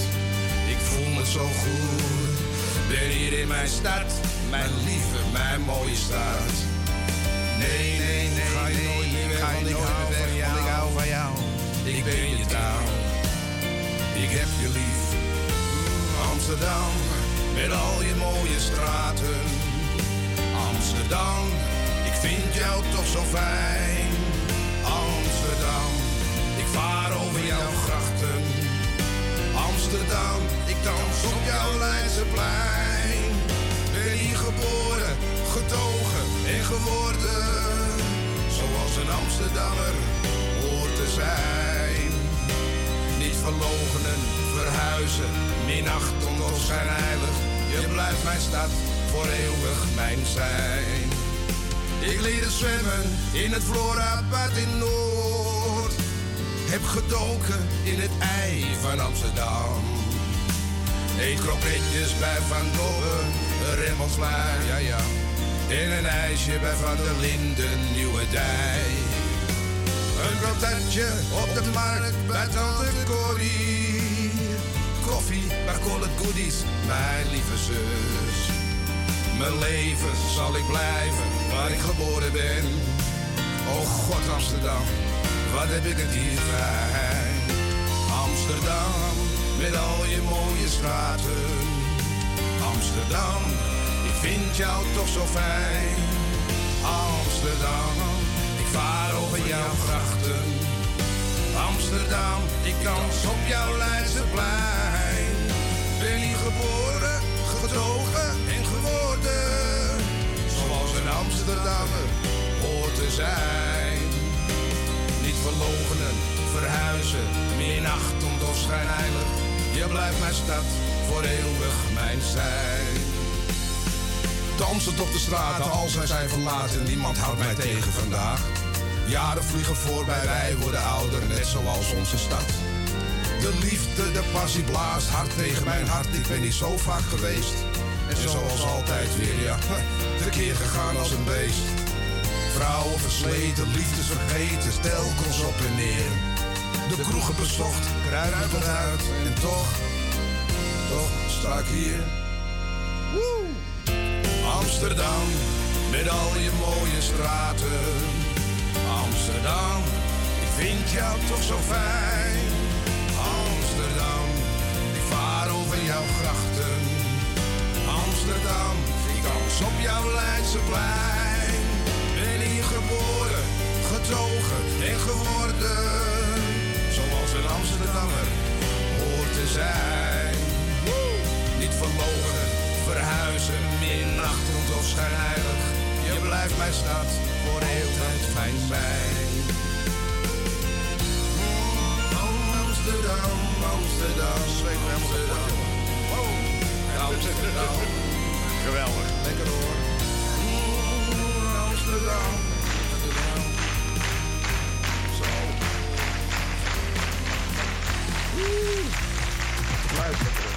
ik voel me zo goed. Ben hier in mijn stad, mijn lieve, mijn mooie stad. Nee, nee, nee, ga je nooit meer weg, want ik hou van jou. Ik hou van jou. Ik ben je taal. Ik heb je lief. Amsterdam, met al je mooie straten. Amsterdam, ik vind jou toch zo fijn. Amsterdam, ik vaar over jouw grachten. Amsterdam, ik dans op jouw Leidseplein. Ben hier geboren, getogen en geworden. Zoals een Amsterdammer hoort te zijn. Niet verlogenen, verhuizen, minachten of zijn heilig. Je blijft mijn stad voor eeuwig mijn zijn. Ik leerde zwemmen in het Florabad in Noord. Heb gedoken in het ei van Amsterdam. Eet kroketjes bij Van Dobben, Remmelslaar, ja ja. En een ijsje bij Van der Linden, Nieuwe Dij. Een patatje op de markt bij Tante Corrie. Koffie Collet Goodies, mijn lieve zus. Mijn leven zal ik blijven waar ik geboren ben. Oh God Amsterdam, wat heb ik het hier fijn. Amsterdam, met al je mooie straten. Amsterdam, vind jou toch zo fijn. Amsterdam, ik vaar over jouw grachten. Amsterdam, ik dans op jouw Leidseplein. Ben hier geboren, getogen en geworden. Zoals een Amsterdammer hoort te zijn. Niet verlogenen, verhuizen, minachtend of schijnheilig. Je blijft mijn stad voor eeuwig mijn zijn. Dansend op de straten, al zij zijn verlaten, niemand houdt mij tegen vandaag. Jaren vliegen voorbij, wij worden ouder, net zoals onze stad. De liefde, de passie blaast hard tegen mijn hart, ik ben niet zo vaak geweest. En zoals altijd weer, ja, tekeer gegaan als een beest. Vrouwen versleten, liefdes vergeten, telkens op en neer. De kroegen bezocht, kruid eruit en toch, toch sta ik hier. Amsterdam, met al je mooie straten. Amsterdam, ik vind jou toch zo fijn. Amsterdam, ik vaar over jouw grachten. Amsterdam, ik dans op jouw Leidseplein. Ben hier geboren, getogen en geworden. Zoals een Amsterdammer hoort te zijn. Niet verlogen, verhuizen, minachtend of schijnheilig. Je blijft mijn stad voor eeuwig fijn. Oh, Amsterdam, Amsterdam, Amsterdam. Oh, Amsterdam. Geweldig. Lekker hoor. Amsterdam. Amsterdam. Zo. Luister.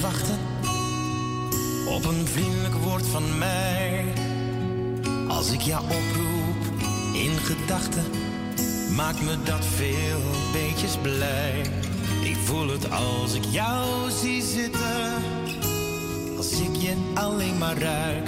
wachten op een vriendelijk woord van mij. Als ik jou oproep in gedachten, maakt me dat veel beetjes blij. Ik voel het als ik jou zie zitten, als ik je alleen maar ruik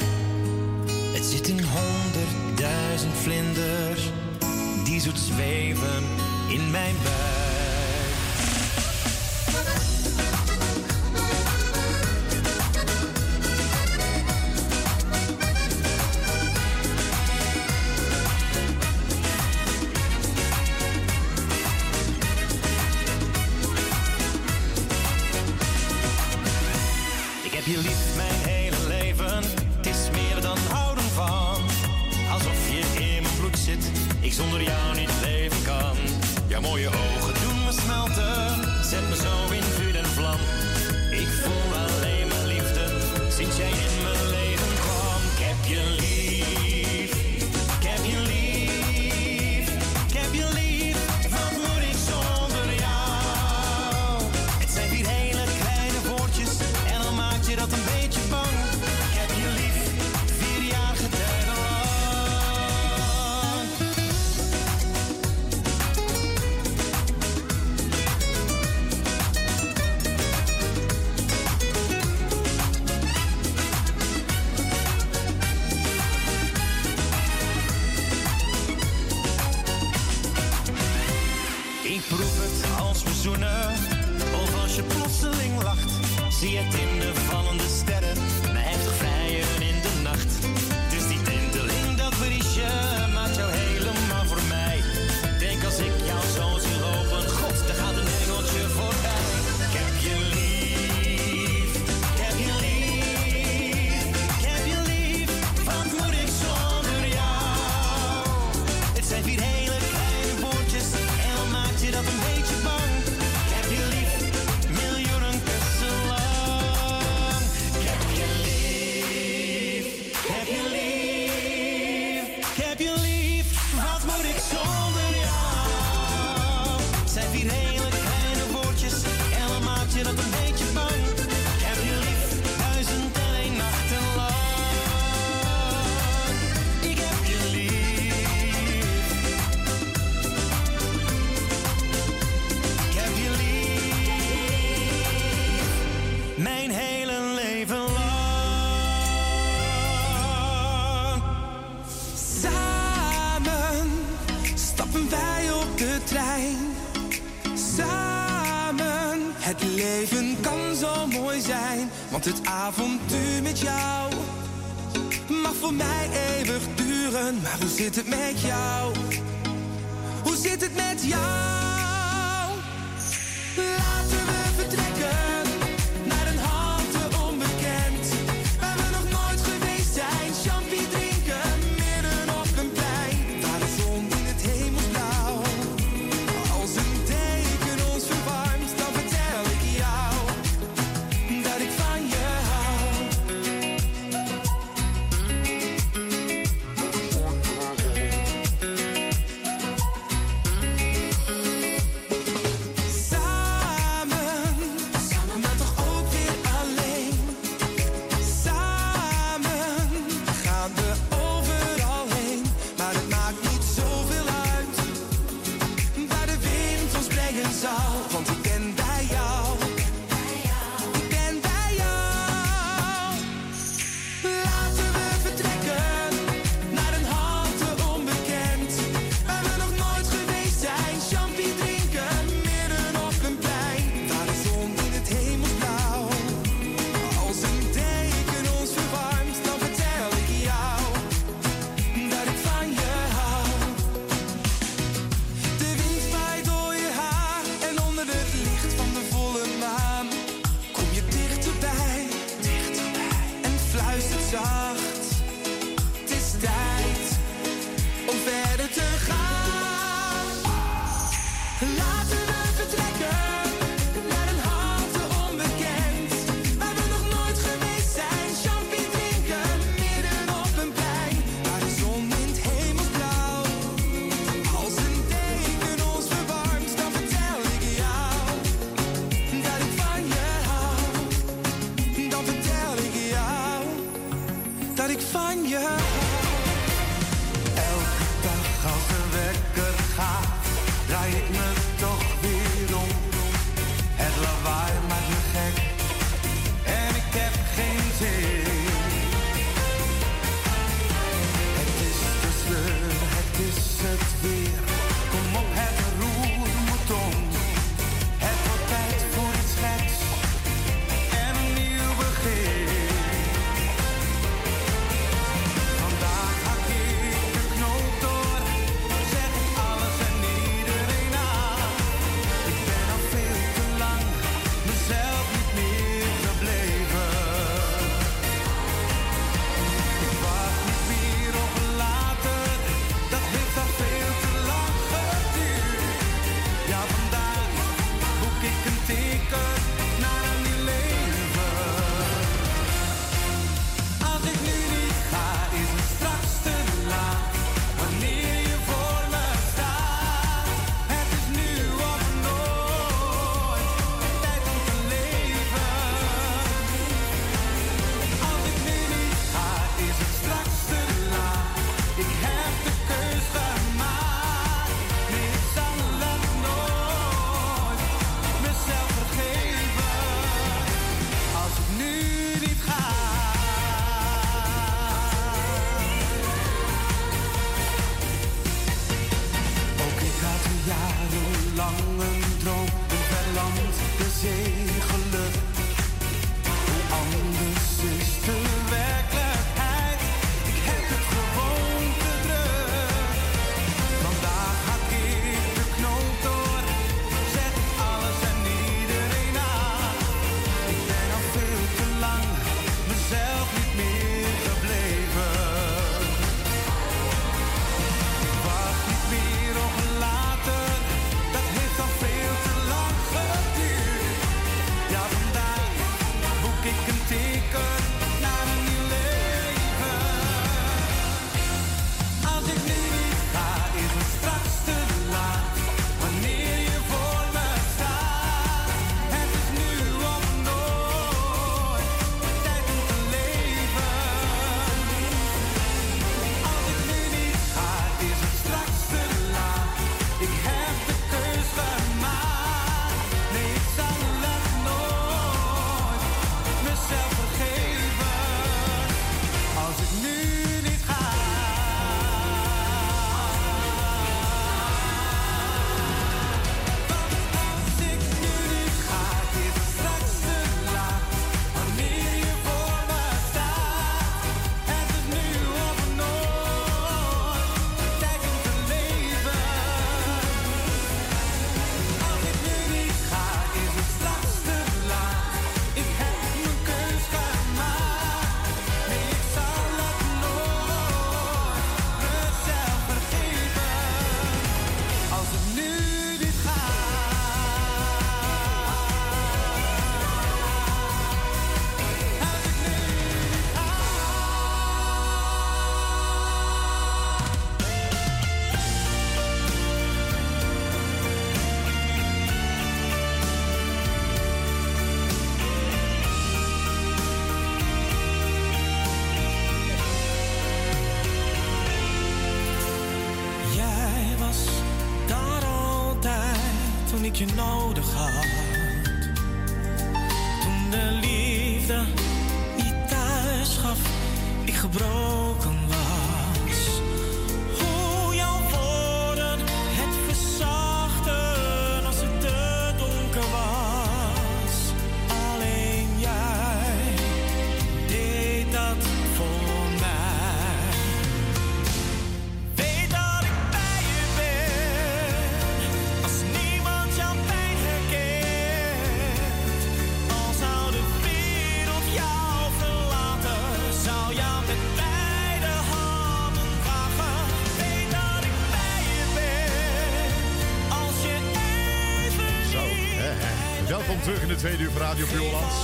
tweede uur van Radio Puurlands.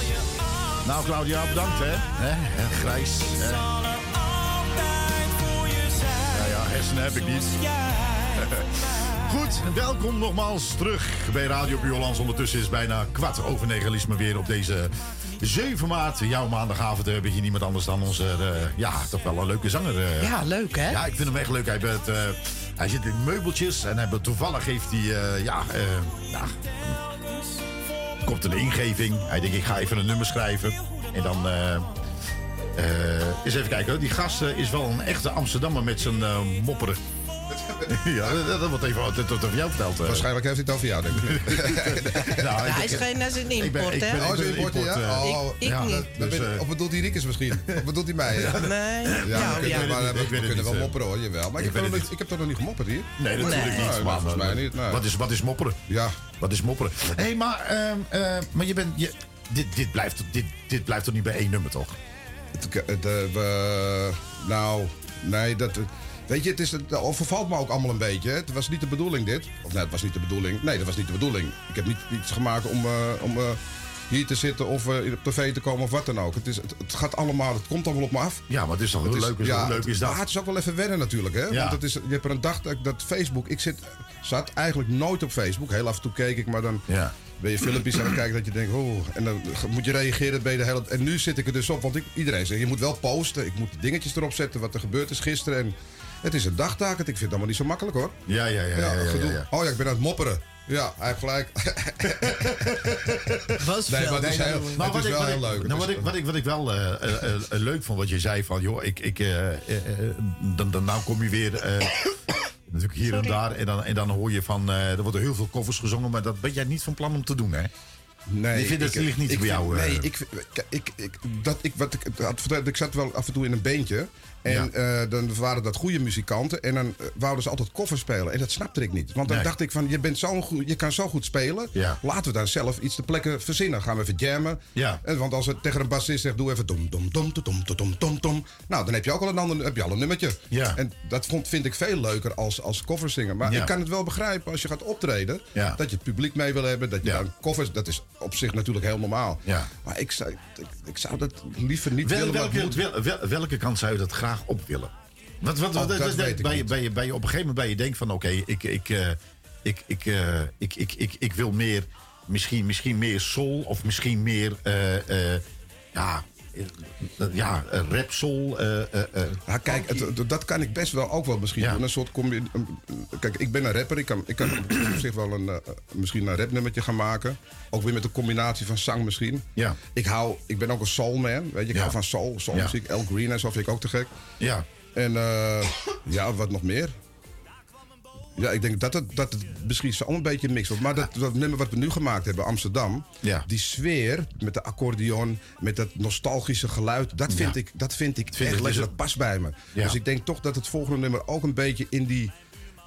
Nou, Claudia, bedankt, hè. hè? hè, Grijs. Hè. Ja, ja, hersenen heb ik niet. Goed, welkom nogmaals terug bij Radio Puurlands. Ondertussen is het bijna kwart over negen. Lies weer op deze 7 maart. Jouw maandagavond hebben we hier niemand anders dan onze, eh, ja, toch wel een leuke zanger. eh. Ja, leuk hè? Ja, ik vind hem echt leuk. Hij, bent, eh, hij zit in meubeltjes en hij, toevallig heeft hij, ja, ja, komt een ingeving. Hij denkt, ik ga even een nummer schrijven. En dan, eh, eh, eens even kijken. Die gast eh, is wel een echte Amsterdammer met zijn mopperen. ja, dat, dat wordt even tot over jou verteld. eh. Waarschijnlijk heeft hij het over jou, denk ik. Nou, hij ik- is geen hij een import, hè? Oh, is een import, ja? eh, Oh, Ik- ik ja, niet. dat- dat Dus, ben- eh, Of bedoelt hij Riekes misschien? Of bedoelt hij mij? Ja, Nee. ja, Ja, we ja. kunnen, maar, we kunnen wel mopperen hoor, jawel. Maar ik, Ik heb, toch nog niet- gemopperd hier? Nee, natuurlijk Nee. niet. Volgens mij niet. Wat, is, wat is mopperen? Ja. Wat is mopperen? Hé, hey, maar, ehm, eh, maar je bent... Je, dit, dit, blijft, dit, dit blijft toch niet bij één nummer, toch? We- nou, nee, dat... Weet je, het, is, het overvalt me ook allemaal een beetje. Het was niet de bedoeling dit. Of nee, het was niet de bedoeling. Nee, dat was niet de bedoeling. Ik heb niet iets gemaakt om, eh, om eh, hier te zitten of eh, op tv te komen of wat dan ook. Het, is, het, het gaat allemaal, het komt allemaal op me af. Ja, maar het is toch heel Het leuk, is, hoe leuk is dat? Maar het is ook wel even wennen natuurlijk. Hè? Ja. Want het is, je hebt er een dag dat, dat Facebook... Ik zit, zat eigenlijk nooit op Facebook. Heel af en toe keek ik, maar dan Ja. ben je filmpjes aan het kijken dat je denkt... Oh, en dan moet je reageren. Je de hele, en nu zit ik er dus op, want ik, iedereen zegt... Je moet wel posten. Ik moet dingetjes erop zetten wat er gebeurd is gisteren. En het is een dagtaak. Ik vind het allemaal niet zo makkelijk hoor. Ja, ja, ja. ja, ja, ja, gedoe. ja. Oh ja, ik ben aan het mopperen. Ja, hij heeft gelijk. Was Nee, maar het is, heel, maar het wat is ik, wel wat heel ik- leuk. Nou, wat, ik, wat, ik, wat ik wel eh, eh, eh, leuk vond, wat je zei van, joh, ik, ik, dan, dan nou kom je weer eh, natuurlijk hier en daar en dan, en dan hoor je van, eh, er worden heel veel koffers gezongen, maar dat ben jij niet van plan om te doen, hè? Nee, Je vindt het ligt niet ik bij vind- jou, eh. Nee, ik, ik, ik, ik, dat, ik, wat ik, had verteld, ik zat wel af en toe in een beentje. En Ja. eh, dan waren dat goede muzikanten. En dan eh, wouden ze altijd koffers spelen. En dat snapte ik niet. Want dan Nee. dacht ik van, je, bent zo goed, je kan zo goed spelen. Ja. Laten we dan zelf iets te plekken verzinnen. Gaan we even jammen. Ja. En, want als het tegen een bassist zegt, doe even dom, dom, dom, dom, dom, dom, dom, dom. Nou, dan heb je ook al een ander heb je al een nummertje. Ja. En dat vond, vind ik veel leuker als, als covers zingen. Maar ik kan het wel begrijpen als je gaat optreden. Dat je het publiek mee wil hebben. Dat je dan covers, dat is op zich natuurlijk heel normaal. Ja. Maar ik zou, ik, ik zou dat liever niet Wel, willen. welke, moet- wel- wel- welke kant zou je dat graag op willen? Wat, wat, Oh, wat, dat weet bij, bij, je, bij je op een gegeven moment bij je denkt van oké, ik, ik, eh, ik, ik, eh, ik, ik, ik, ik wil meer, misschien, misschien meer soul of misschien meer, eh, ja, ja, eh, rap soul. eh, eh, eh. Ja, kijk, het- dat kan ik best wel ook wel misschien Ja. Een soort een- Kijk, ik ben een rapper. Ik kan, ik kan op zich wel een, eh, misschien een rapnummertje gaan maken. Ook weer met een combinatie van zang misschien. Ja. Ik, hou, ik ben ook een soulman. Weet je, ik Ja. hou van soul, soulmuziek. Al Green en zo vind ik ook te gek. ja. En eh, ja, wat nog meer? Ja, ik denk dat het, dat het misschien zo een beetje een mix wordt. Maar dat, dat nummer wat we nu gemaakt hebben, Amsterdam... Ja. die sfeer met de accordeon, met dat nostalgische geluid... dat vind Ja. ik, dat vind ik Vind echt lekker, dat past bij me. Ja. Dus ik denk toch dat het volgende nummer ook een beetje in die...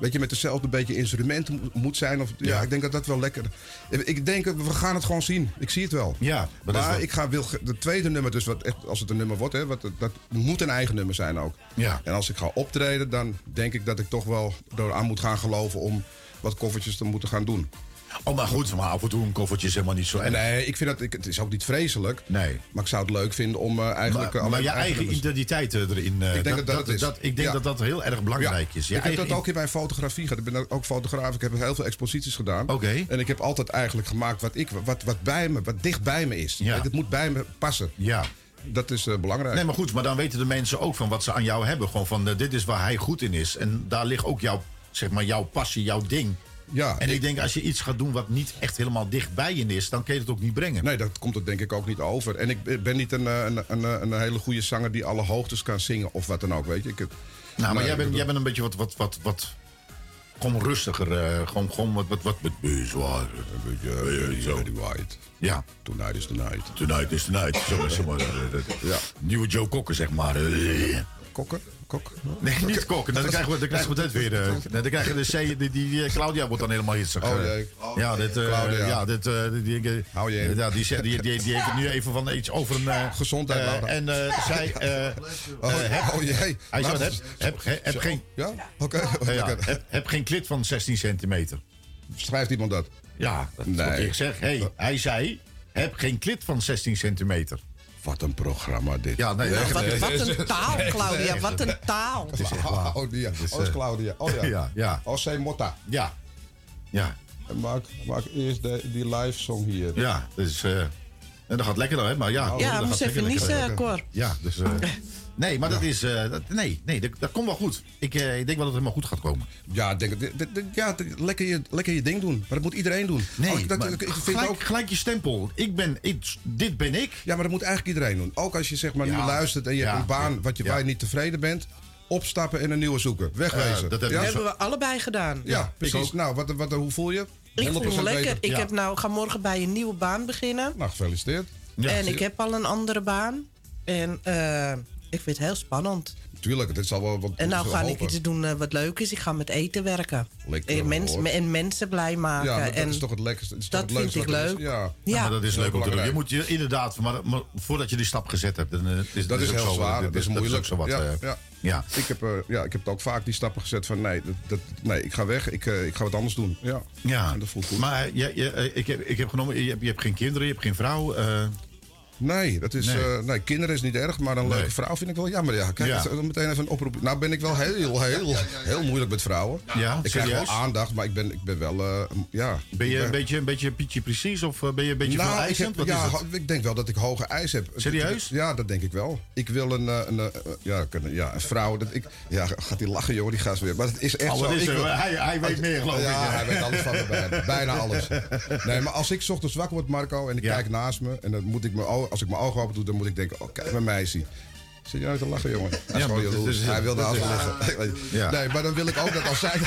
Weet je, met dezelfde beetje instrumenten mo- moet zijn. Of, ja. Ja. ik denk dat dat wel lekker... Ik denk, we gaan het gewoon zien. Ik zie het wel. Ja, maar wel- ik ga, wil, de tweede nummer, dus wat echt, als het een nummer wordt... Hè, wat, dat moet een eigen nummer zijn ook. Ja. En als ik ga optreden, dan denk ik dat ik toch wel eraan moet gaan geloven om wat koffertjes te moeten gaan doen. Oh, maar goed, maar af en toe een koffertje is helemaal niet zo erg. Nee, ik vind dat, ik, het is ook niet vreselijk. Nee. Maar ik zou het leuk vinden om eh, eigenlijk... Maar, eh, maar alleen je eigen identiteit eh, erin. eh, Ik denk dat dat is. ik denk Ja. dat dat heel erg belangrijk is. Je ik heb dat ook in mijn fotografie gehad. Ik ben ook fotograaf. Ik heb heel veel exposities gedaan. Oké. En ik heb altijd eigenlijk gemaakt wat, ik, wat, wat bij me, wat dicht bij me is. Ja. Het moet bij me passen. Ja. Dat is eh, belangrijk. Nee, maar goed, maar dan weten de mensen ook van wat ze aan jou hebben. Gewoon van, eh, dit is waar hij goed in is. En daar ligt ook jouw, zeg maar, jouw passie, jouw ding. Ja, En ik denk, als je iets gaat doen wat niet echt helemaal dichtbij je is, dan kun je het ook niet brengen. Nee, dat komt er denk ik ook niet over. En ik ben niet een, eh, een, een, een hele goede zanger die alle hoogtes kan zingen of wat dan ook, weet je. Ik, Nou, maar jij, bent, jij bent een beetje wat, wat, wat, wat gewoon rustiger. eh, gewoon, gewoon wat, wat, wat, wat zwaar. Een beetje zo. White. Ja. Tonight is the night. Tonight is the night. Zo, zo maar, eh, Ja. Nieuwe Joe Kokker, zeg maar. eh. Kok? Nee, niet kokken. Dan krijgen we, dan krijgen we dit weer. eh, dan krijgen we de C, die, die, eh, Claudia wordt dan helemaal hitsig. Oh, eh. jee. Ja, dit, Claudia. ja, dit, die, die, Hou je in. ja, die, die, die, die heeft het nu even van iets over een... Gezondheid. En zij... Oh, heb- oh jee. Hij zegt, heb, heb, heb, geen... Ja? Oké. Lekker. heb, geen klit van 16 centimeter. Schrijft iemand dat? Ja, dat Nee. ik zeg. Hey, hij zei, heb geen klit van 16 centimeter. Wat een programma dit. Ja, nee, Nee, Wat, nee, wat een taal, Claudia. Wat een taal. Het is echt waar. Oh, ja. Oh, eh, Claudia. Oh ja. ja, ja. Oh, C. Motta. Ja. Ja. Maak, maak eerst de, die live song hier. Ja, dus... eh, en dat gaat lekker dan, hè? Maar ja, Ja, dat moest gaat even niezen, lekker. Cor. Ja, dus... eh, nee, maar dat is... eh, dat, nee, nee dat, dat komt wel goed. Ik, eh, ik denk wel dat het helemaal goed gaat komen. Ja, denk, ja lekker, je, lekker je ding doen. Maar dat moet iedereen doen. Nee, ik, dat, maar ik, ik vind gelijk, ook, gelijk je stempel. Ik ben... Ik, dit ben ik. ja, maar dat moet eigenlijk iedereen doen. Ook als je zeg maar nu luistert en je Ja. hebt een baan Ja. wat je, Ja. waar je niet tevreden bent. Opstappen en een nieuwe zoeken. Wegwezen. Eh, dat heb ja? ik Dat hebben we allebei gedaan. ja, precies. ook. Nou, wat, wat, hoe voel je? Ik voel me 100% lekker. beter. Ik Ja. heb nou, ga morgen bij een nieuwe baan beginnen. Nou, gefeliciteerd. Ja, en ik heb al een andere baan. En eh, ik vind het heel spannend. Tuurlijk, het zal wel wat En nou ga ik iets doen eh, wat leuk is. Ik ga met eten werken. Lekker, en, mens- hoor. en mensen blij maken. Ja, maar dat en is toch het lekkerste. Is dat het vind ik leuk. Is. Ja. Ja, ja, maar dat is leuk om te doen. Je moet je inderdaad, maar, maar voordat je die stap gezet hebt, dan, eh, is, Dat is ook heel zo, zwaar, eh, dat is moeilijk. zo wat. Ja, eh, ja. ja. Ik, heb, eh, ja, ik heb ook vaak die stappen gezet van nee, dat, dat, nee ik ga weg, ik, eh, ik ga wat anders doen. Ja, Ja, En dat voelt goed. maar je, je, eh, ik, heb, ik heb genomen, je hebt, je hebt geen kinderen, je hebt geen vrouw. Eh, Nee, dat is, Nee. nee. nee, kinderen is niet erg, maar een Nee. leuke vrouw vind ik wel jammer. Ja, kijk, Ja. het is meteen even een oproep. Nou ben ik wel heel, heel, heel moeilijk met vrouwen. Ja, ik krijg wel serieus? aandacht, maar ik ben, ik ben wel, eh, ja. ben je een beetje, een beetje Pietje Precies of eh, ben je een beetje nou, heb, Wat ja, ik denk wel dat ik hoge eisen heb. Serieus? Ja, dat denk ik wel. Ik wil een, eh, een, eh, ja, kan- ja, een vrouw. Dat ik, ja, gaat hij lachen, jongen, die gaat weer. Maar het is echt Oh, zo. is ik wil- Hij- hij weet meer, geloof ik. Ja, hij weet alles van me. bijna- Bijna alles. Nee, maar als ik 's ochtends wakker word, Marco, en ik kijk naast me, en dan moet ik ogen, als ik mijn ogen open doe, dan moet ik denken, oh, kijk mijn meisje. Zit je nou te lachen, jongen? Hij Ja, maar Hij wil dat naast me is- liggen. Ja. Nee, maar dan wil ik ook dat als zij...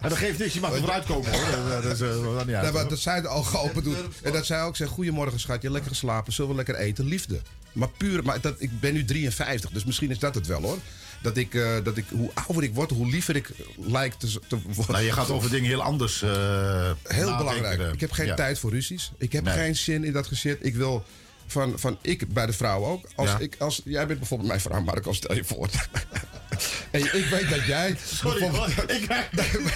Maar dat geeft niks, je mag er vooruit komen hoor. Dat, is, eh, dat niet uit, Nee, maar hoor. dat zij de ogen open doet. En dat zij ook zegt: Goedemorgen, schatje, lekker geslapen, zullen we lekker eten? Liefde. Maar puur, maar dat, ik ben nu 53, dus misschien is dat het wel hoor. Dat ik, eh, dat ik hoe ouder ik word, hoe liever ik lijk te, te worden. Nou, je gaat over dingen heel anders eh, Heel belangrijk. Ik heb geen Ja. tijd voor ruzies. Ik heb Nee. geen zin in dat gezit. Ik wil van, van ik bij de vrouw ook. Als Ja. ik, als, jij bent bijvoorbeeld mijn vrouw, Marco, stel je voor. en ik weet dat jij. Sorry, ik, Nee, maar-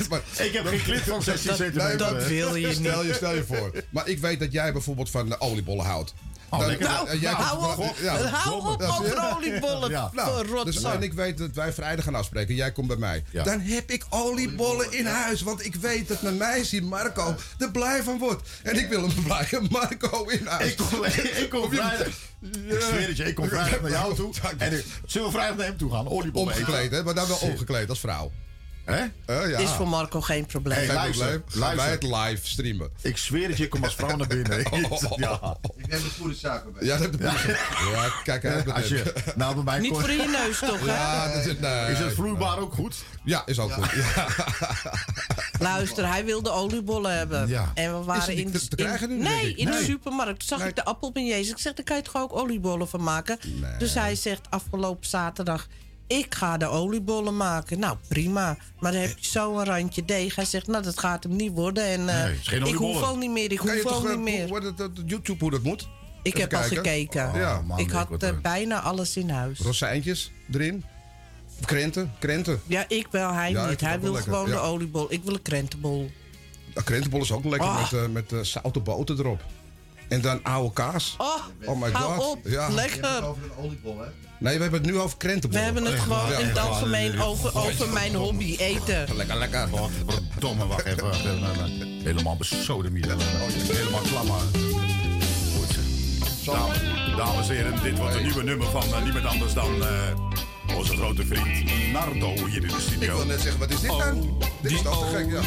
maar- ik heb geen clip van 16 dat, centimeter. dat wil je Stel niet. je, stel je voor. Maar ik weet dat jij bijvoorbeeld van de oliebollen houdt. Oh, lekker. Nou, eh, jij hou op, ja. hou over oliebollen. Ja. Nou, dus, en ik weet dat wij vrijdag gaan afspreken. Jij komt bij mij. Ja. Dan heb ik oliebollen in huis. Want ik weet dat mijn meisje Marco er blij van wordt. En ik wil een blije Marco in huis. Ik kom, ik kom vrijdag. Ik zweer het je, ik kom vrijdag naar jou toe. En ik, zullen we vrijdag naar hem toe gaan? Oliebollen Omgekleed, hè? Maar dan wel omgekleed als vrouw. Hè? Eh, ja. Is voor Marco geen probleem. Hey, luister. Gaan wij het live streamen. Ik zweer het je, ik kom als vrouw naar binnen. Ja. Ik neem de goede zaken bij. Ja, dat ja. ja, kijk uit. Als je, nou, bij mij Niet kon- voor in je neus toch, hè? Ja, dat is, nee. Is het vloeibaar ook goed? Ja, is ook goed. Ja. Luister, hij wilde oliebollen hebben. Ja. En we waren in te- te krijgen nu, in- Nee, in de supermarkt. Zag Nee. ik de appelbeignets. Ik zeg, daar kan je toch ook oliebollen van maken? Dus hij zegt afgelopen zaterdag... Ik ga de oliebollen maken. Nou, prima. Maar dan heb je zo een randje deeg. Hij zegt, nou, dat gaat hem niet worden. En eh, Nee, ik hoef al niet meer. Ik Kan hoef al toch niet eh, meer. hoe- dat- dat- YouTube hoe dat moet? Ik Even heb al gekeken. Ja, man, ik had eh, bijna alles in huis. Rozijntjes erin. Krenten, krenten. Ja, ik wel, hij Ja, niet. Hij wil lekker, gewoon de ja. oliebol. Ik wil een krentenbol. De krentenbol is ook lekker Ah. met, eh, met zoute boter erop. En dan oude kaas. Oh, Oh my hou god. op. Ja. Lekker. het over een oliebol, hè? Nee, we hebben het nu over We krentenbollen. hebben het gewoon Ja. in het algemeen over, over mijn hobby, eten. Lekker, lekker. Verdomme, wacht even. wacht even, wacht even. Helemaal besodemiet. Helemaal klammer. Goed. Dames, dames en heren, dit wordt een nieuwe nummer van eh, niemand anders dan eh, onze grote vriend Nardo hier in de Ik studio. wil net zeggen, wat is dit dan? Dit is toch te gek, ja.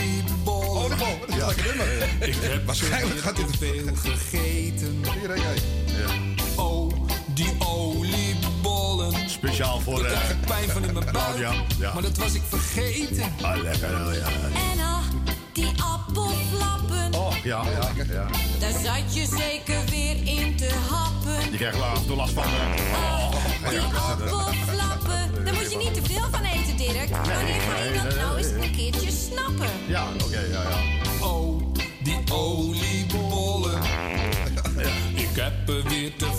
Oliebol, dat is een lekker nummer. Ik heb Waarschijnlijk gaat dit te veel gegeten. Hier, hè, jij. Oh, die oliebollen. Speciaal voor... Eh, krijg ik pijn van in mijn buik. Ja, ja. Maar dat was ik vergeten. Ah, lekker, ja. ja. En ah, die appelflappen. Oh, ja, ja, ja. Daar zat je zeker weer in te happen. Je krijgt later door last van. Oh, Die appelflappen.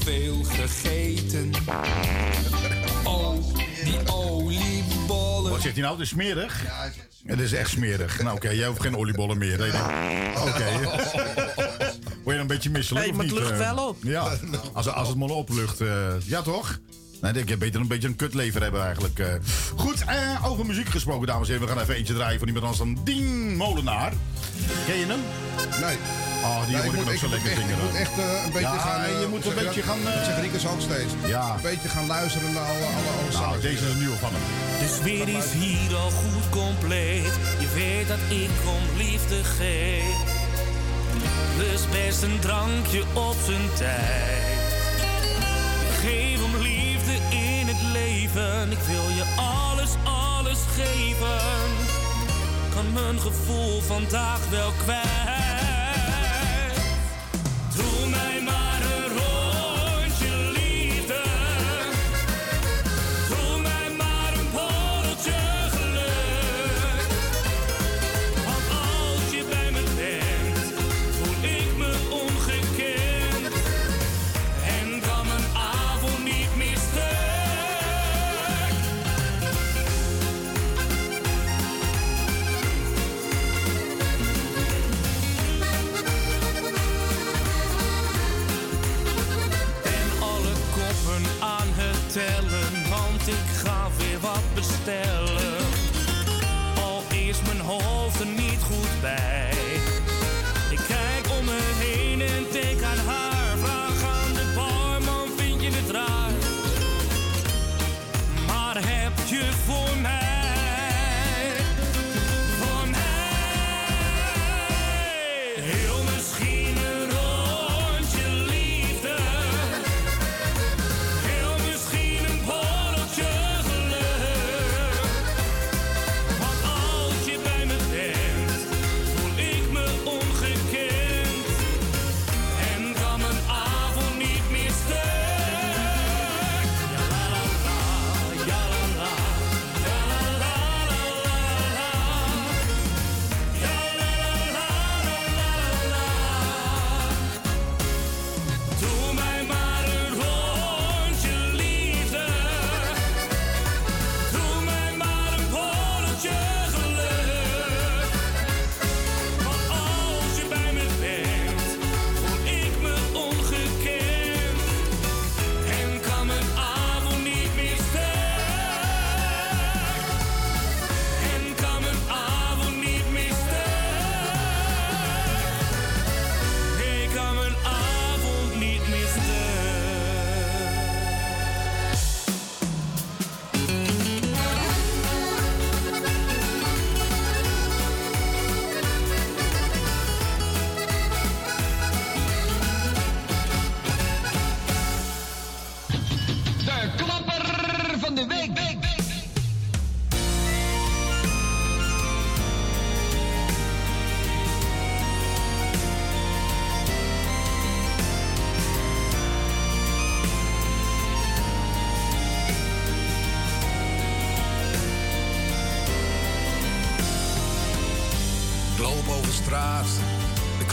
Veel gegeten. Oh, die oliebollen. Wat zegt hij nou? Het is smerig? Het is echt smerig. Nou, oké, jij hoeft geen oliebollen meer. Nee, nee. Oké. Word je dan een beetje misselijk Nee, maar het lucht eh? wel op. Ja, als, als het maar oplucht. eh, ja, toch? Nee, ik heb beter een beetje een kutlever hebben eigenlijk. eh. Goed, eh, over muziek gesproken, dames en heren. We gaan even eentje draaien van iemand anders dan Dien Molenaar. Ken je hem? Nee. Oh, die Nee, jongen ik moet, ook zo moet lekker echt, zingen. ik moet echt eh, een beetje Ja, gaan... eh, je moet zeg een beetje dat- gaan... Dat eh, Riekes ook steeds. Ja. Een beetje gaan luisteren naar alle, alle, alle Nou, zangers. deze is een nieuwe van hem. De sfeer is hier al goed compleet. Je weet dat ik om liefde geef. Dus best een drankje op zijn tijd. Geef om liefde in het leven. Ik wil je alles, alles geven. Kan mijn gevoel vandaag wel kwijt. Goed bij.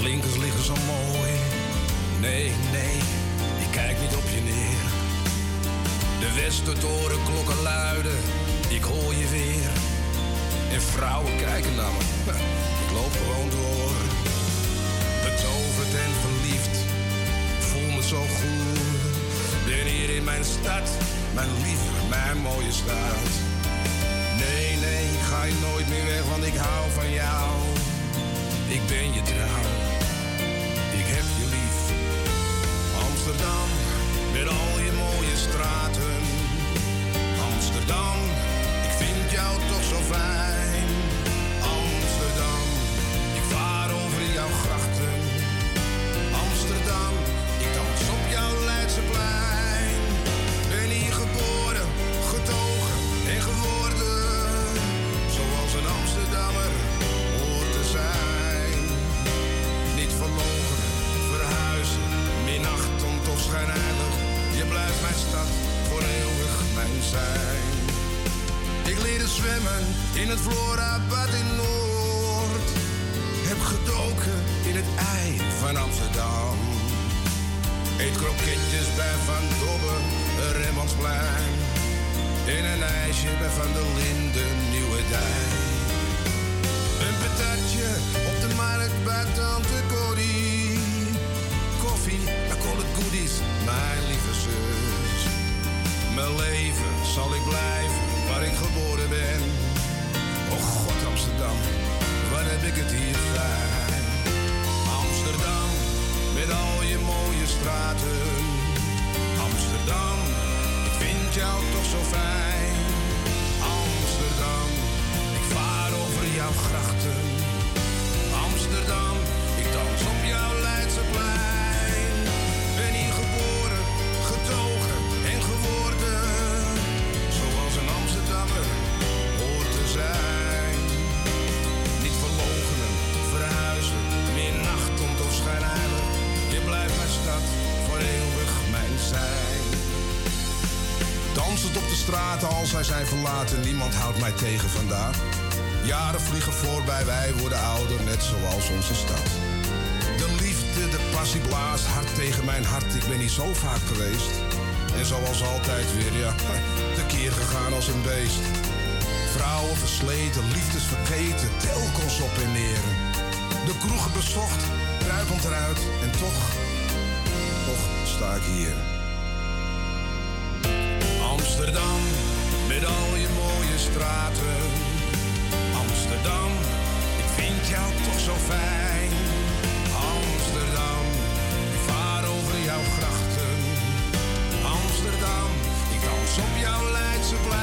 Klinkers liggen zo mooi. Nee, nee, ik kijk niet op je neer. De Westertoren klokken luiden, ik hoor je weer. En vrouwen kijken naar me, ik loop gewoon door. Betoverd en verliefd, voel me zo goed. Ben hier in mijn stad, mijn lieve, mijn mooie stad. Nee, nee, ga je nooit meer weg, want ik hou van jou. Ik ben je trouw, je in het Florabad in Noord. Heb gedoken in het ei van Amsterdam. Eet kroketjes bij Van Dobben, Remmansplein. In een ijsje bij Van der Linden, Nieuwe Dijk. Een patatje op de markt bij Tante Corrie. Koffie, I call het goodies, mijn lieve zus. Mijn leven zal ik blijven waar ik Amsterdam, ik vind jou toch zo fijn. Amsterdam, ik vaar over jouw grachten. Het op de straten als zij zijn verlaten. Niemand houdt mij tegen vandaag. Jaren vliegen voorbij, wij worden ouder, net zoals onze stad. De liefde, de passie blaast hard tegen mijn hart. Ik ben hier zo vaak geweest. En zoals altijd weer, ja, tekeer gegaan als een beest. Vrouwen versleten, liefdes vergeten, telkens op en neer. De kroegen bezocht, kruipend eruit en toch, toch sta ik hier. Amsterdam, met al je mooie straten. Amsterdam, ik vind jou toch zo fijn. Amsterdam, ik vaar over jouw grachten. Amsterdam, ik dans op jouw Leidseplein.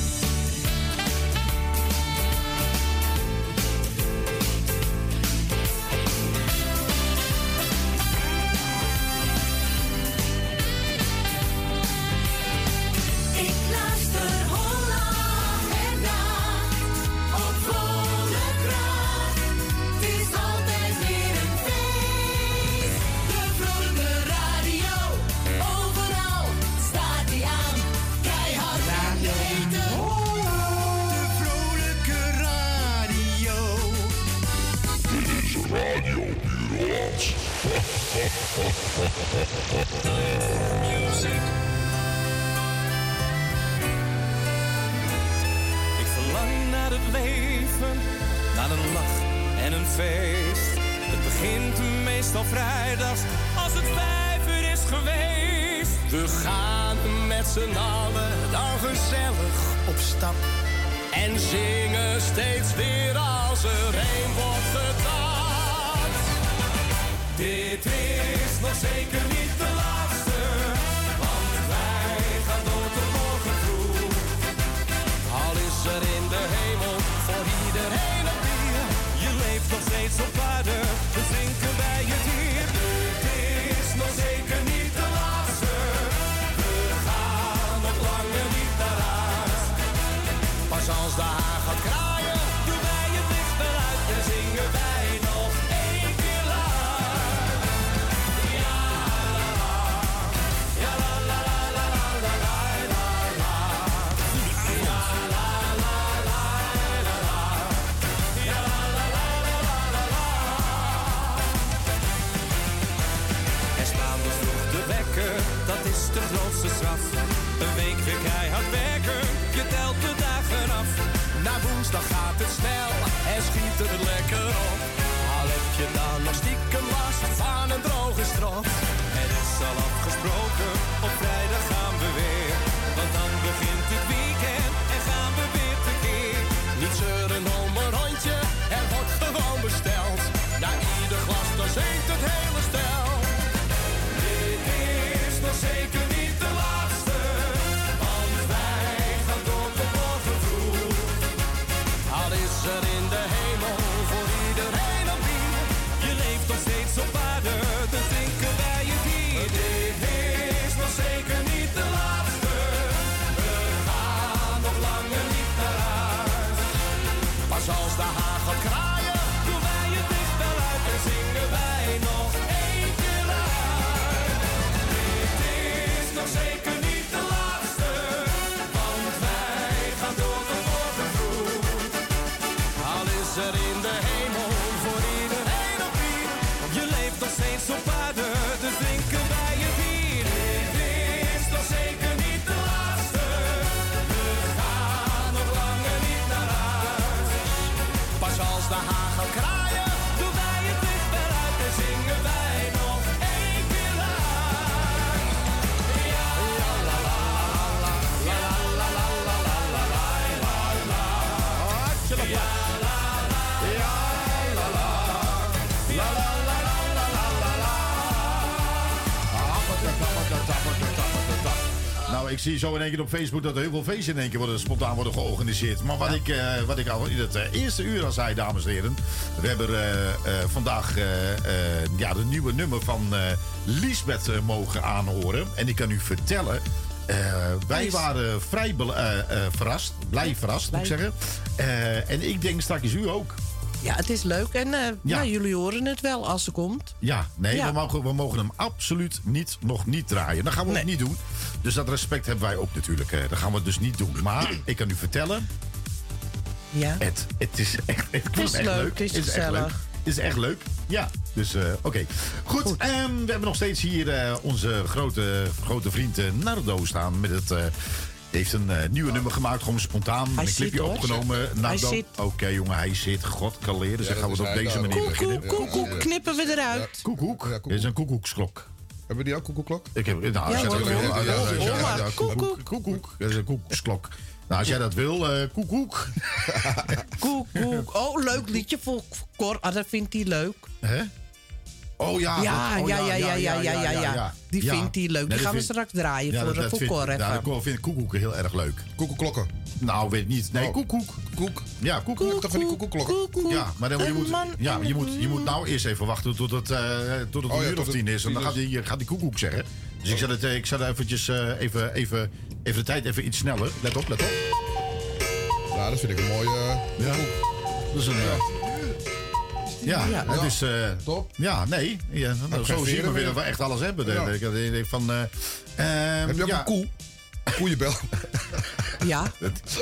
Zie zo in één keer op Facebook dat er heel veel feesten in één keer worden, spontaan worden georganiseerd. Maar wat, ik, eh, wat ik al in het eh, eerste uur al zei, dames en heren. We hebben eh, vandaag ja, de nieuwe nummer van Lisbeth mogen aanhoren. En ik kan u vertellen, wij waren vrij verrast. Blij verrast, moet ik zeggen. En ik denk straks u ook. Ja, het is leuk. En eh, nou, jullie horen het wel als ze komt. Ja, nee, Ja. We, mogen, we mogen hem absoluut niet, nog niet draaien. Dat gaan we ook niet doen. Dus dat respect hebben wij ook natuurlijk. eh, dat gaan we dus niet doen. Maar ik kan u vertellen, Ja. het, het is echt, het is is echt leuk, leuk. het is echt gezellig. leuk. Het is echt leuk. Ja, dus eh, oké. Goed, ehm, we hebben nog steeds hier onze grote, grote vriend Nardo staan met het... heeft een eh, nieuwe nummer gemaakt, gewoon spontaan. Hij een clipje opgenomen. Zit. Oké, jongen, hij zit. God kaleren. Dus Ja, dan gaan we het op deze manier beginnen. Koekoek, koekoek, knippen we eruit. Koekoek. Dit is een koekoeksklok. Hebben die ook koekoeklok? Ik heb, nou, Ja, zet hoor. wel- Ja, ja, hoor, ja, Koekoek. Koekoek. Dat is een koekoeksklok. Nou, als jij dat wil, eh koekoek. Koek, koek. Oh, leuk liedje voor Cor. Ah, dat vindt hij leuk. Hè? Oh ja. Ja, dat- oh, ja, ja, ja, ja, ja, ja, ja. Die Ja. vindt hij leuk. Die gaan we vind- straks draaien voor- even. Ja, Cor vindt koekoeken heel erg leuk. Koekoeklokken? Nou, weet niet. Nee, Oh. koekoek. Koek? Ja, koekoek. Toch van die koekoeklokken? Ja, maar dan moet je, moet, ja, je, moet, je moet nou eerst even wachten tot het, eh tot het Oh een ja, uur tot of tien is. En dan gaat die, gaat die koekoek zeggen. Dus ik zet, het, eh, ik zet eventjes eh, even, even, even de tijd even iets sneller. Let op, let op. Ja, dat vind ik een mooie uh, Ja. Dat is een... eh, ja, Ja. is... eh, Top. Ja, nee. Ja, nou, zo zien we weer dat we echt alles hebben. Ja. Ik- ik- Van, eh, ehm, Heb je ook ja. een koe? Een koeienbel? Ja.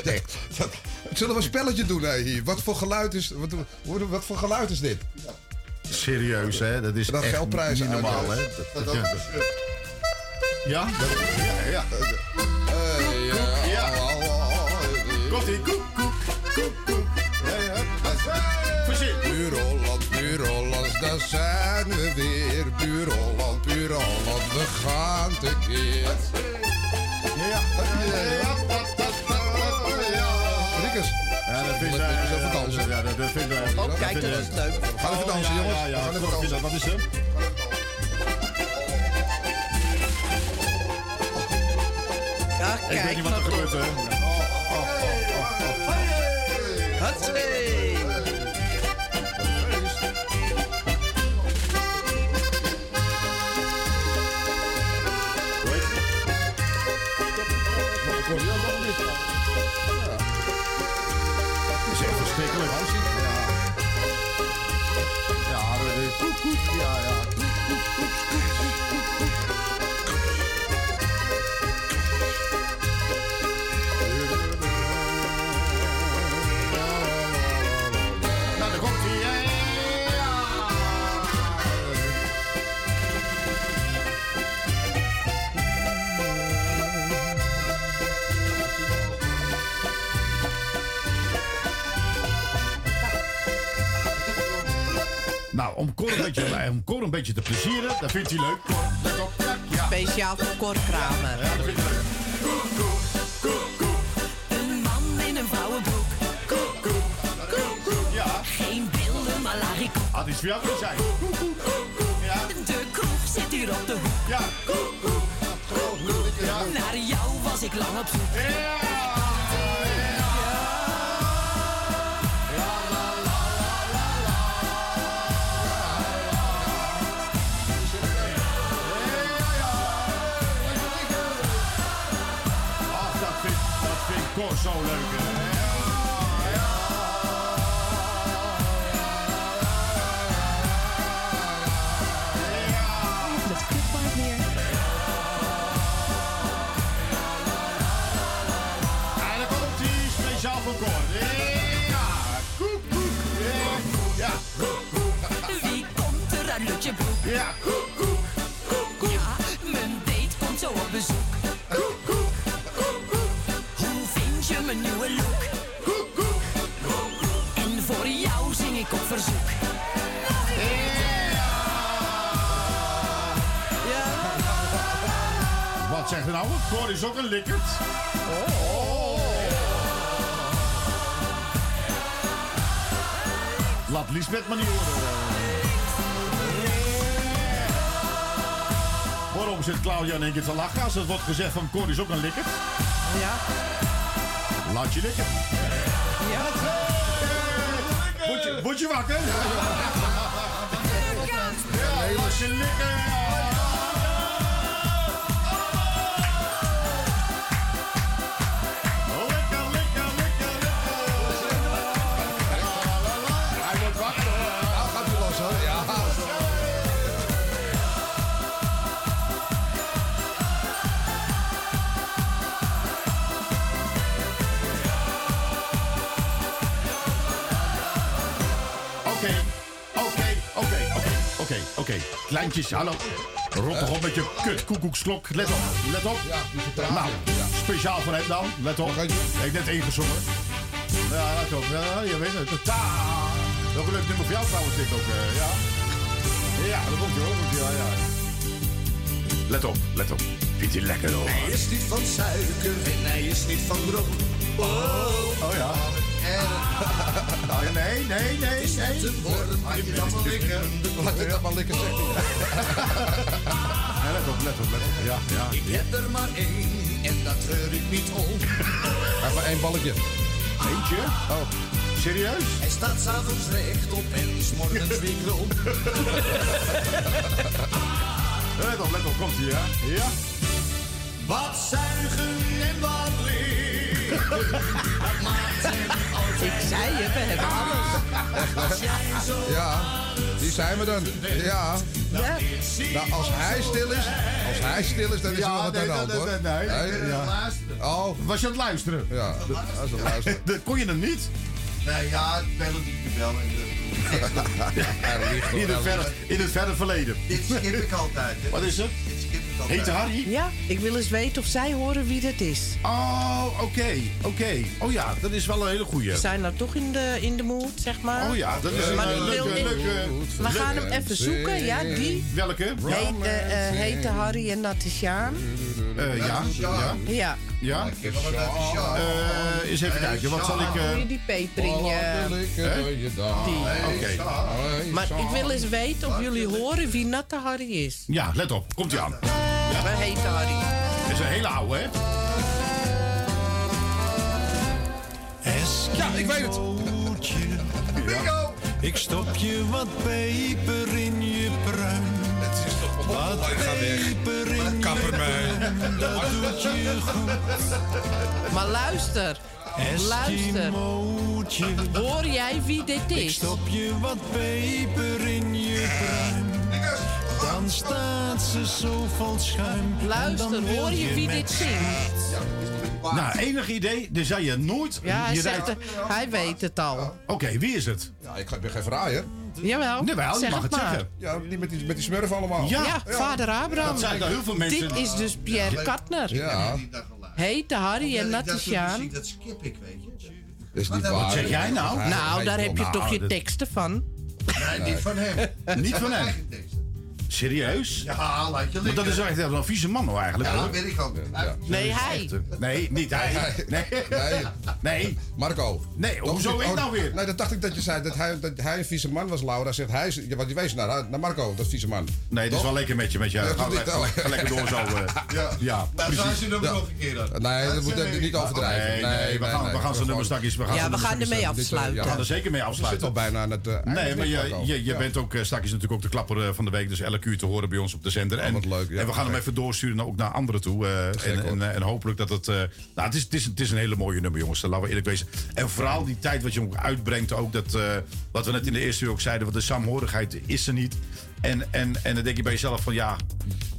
Nee. dat- Zullen we een spelletje doen hè, hier? Wat voor geluid is, wat, wat, wat voor geluid is dit? Serieus, hè? Dat is Dan echt geldprijzen niet normaal, hè? Dat- Dat ja. Ja? Dat- ja, ja. Hey, Ja. Komt-ie. Koek, koek, koek, koek. Daar zijn we weer. Puur Holland, puur Holland, we gaan tekeer. Ja, ja. Riekers. Ja, dat vind ik... Leuk, eh, even dansen. Ja, dat vind ik... Oh, kijk, dat is leuk. We gaan even dansen, jongens. Ja, ja, We gaan even Cor vindt dat- dansen. Wat is hem? Ja, Ik weet niet wat er gebeurt, hè? Hatsé. Dat Cor een beetje, om Cor een beetje te plezieren, dat vindt hij leuk. Cor, let op. Ja, ja. Speciaal voor Cor Kramer. Ja, dat vindt hij leuk. Een man in een vrouwenbroek. Ja. Geen beelden, maar larikoek. Had iets voor jou kunnen zijn. Ja. De kroeg zit hier op de hoek. Ja. Naar jou was ik lang op zoek. Zo leuk. Laat Lisbeth maar niet horen. Waarom zit Claudia in één keer te lachen als het wordt gezegd van Cor is ook een likkerd? Ja. Laat je likken. Ja. Word je, word je wakker? Ja, laat je likken. Hallo. Rot toch op met je kut koekoeksklok. Let op, let op. Ja. Nou, speciaal voor hem dan. Let op. Ik heb net één gezongen. Ja, let op. Ja, je weet het. Ta. Wel een leuk nummer voor jou trouwens, dit ook. eh, ja. Ja, dat komt je hoor. komt-ie, Ja, ja. Let op, let op. Vindt hij lekker hoor. Hij is niet van suiker en hij is niet van dronk. Oh. Oh, ja, nee, nee, nee, nee. Laat je dat maar likken. Laat je dat maar likken, zegt hij. Let op, let op, let op. Ja, ja. Ik heb er maar één en dat treur ik niet om. Hij maar één balletje. Eentje? Oh. Serieus? Hij staat s'avonds rechtop en s'morgens weer krom. Let op, let op, komt ie, ja? Ja. Wat zuigen en wat liggen. Dat maakt hem Ik zei je, we hebben alles. Als jij zo Ja, die zijn we dan. Ja. Nou, als hij stil is, als hij stil is, dan is Ja, wel wat nee, aan de hand, nee, hoor. nee, nee, nee, ja. Oh. Was je aan het luisteren? Ja, dat is het luisteren. Dat kon je hem niet? Nee, ja, melodie wel. En de, In het verre, in het verre verleden. dit skip ik altijd. Hè. Wat is het? Heet Harry? Ja, ik wil eens weten of zij horen wie dat is. Oh, oké, oké. Oh ja, dat is wel een hele goeie. We zijn nou toch in de, in de mood, zeg maar. Oh ja, dat is een Maar eh, leuke. We gaan hem even zoeken, ja, die. Welke? Heet, eh, heette Harry en Natasjaan. Eh, ja, ja. Ja. Ja? Eh, eens even kijken, wat zal ik... eh, die peper in je... Die. Oké. Maar ik wil eens weten of jullie horen wie Natte Harry is. Ja, let op. Komt ie We heten Harry. Dat is een hele oude, hè? Ja, ik weet het. Bingo! Ik stop je wat peper in je pruim. Het is toch Wat Ik ga weg. peper in je Kappermijn. pruim, dat doet je goed. Maar luister. Luister. Hoor jij wie dit Ik is? stop je wat peper in je pruim. Dan staat ze zo vol schuim. Luister, hoor je wie dit zingt? Nou, enig idee. Dus zei je nooit... Ja, hij, je zegt, rijdt- hij weet het al. Oké, wie is het? Ja, ik ben geen verraaier. Jawel, Jawel, je zeg mag het maar. zeggen. Ja, die met die, met die smurf allemaal. Ja. Ja, vader Abraham. Dat zijn er heel veel mensen- Dit is dus Pierre Katner. Ja, Heette Harry en Natasjaan. dat skip ik, weet je. dat is niet Wat waar. zeg jij nou? Nou, daar heb je Nou, toch je teksten van. Nee, niet van hem. Niet van hem. Serieus? Ja, laat je Maar liggen. dat is echt wel een vieze man nou eigenlijk. Ja, hoor. dat weet ik ook. Nee, hij. Nee, niet hij. Nee. Nee, Nee. Marco. Nee, hoezo Toch- ik nou weer? Nee, dat dacht ik dat je zei dat hij, dat hij een vieze man was, Laura. Zegt hij, ja, want je wees naar, naar Marco, dat vieze man. Nee, dat is wel lekker met je. Met je. Ja, Ga, dat le- niet, oh. ga lekker door zo. eh. Ja. Ja, Nou, je hem Ja. nog een keer dan? Nee, dat moet je niet overdrijven. Nee, nee, we gaan, we gaan zijn nummer straks. We gaan Ja, zijn we gaan ermee Dit, afsluiten. We gaan er zeker mee Je zit afsluiten. al bijna aan het eh, Nee, maar je, Marco. je, je Ja. bent ook, eh, straks is natuurlijk ook de klapper van de week. Dus elke uur te horen bij ons op de zender. en, leuk, ja. en we gaan hem even doorsturen naar, ook naar anderen toe. eh, en, en, eh, en hopelijk dat het... eh, nou, het is, het, is, het is een hele mooie nummer, jongens. Laten we eerlijk wezen. En vooral die tijd wat je ook uitbrengt. Ook dat, wat we net in de eerste uur ook zeiden. Want de saamhorigheid is er niet. En, en, en dan denk je bij jezelf van ja...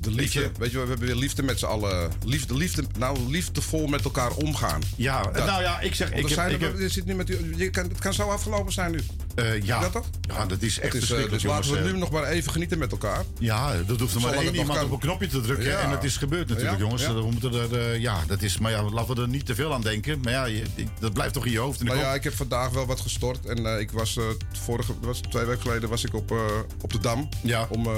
De liefde, weet je, we hebben weer liefde met z'n allen. Liefde, liefde, nou, liefdevol met elkaar omgaan. Ja, Dat. nou ja, ik zeg... Ik er heb, ik heb, je zit nu met, je kan, het kan zo afgelopen zijn nu. eh, ja, dat toch? ja, dat is echt is, eh, verschrikkelijk, dus laten we eh. nu nog maar even genieten met elkaar. Ja, dat hoeft er maar één iemand kan. op een knopje te drukken. Ja. En het is gebeurd natuurlijk, Ja, jongens. ja. We moeten er, eh, ja, dat is, maar ja, laten we er niet te veel aan denken. Maar ja, je- dat blijft toch in je hoofd. En Nou ja, ik heb vandaag wel wat gestort. En eh, ik was, eh, vorige, dat was twee weken geleden was ik op, eh, op de Dam. Ja. Om eh,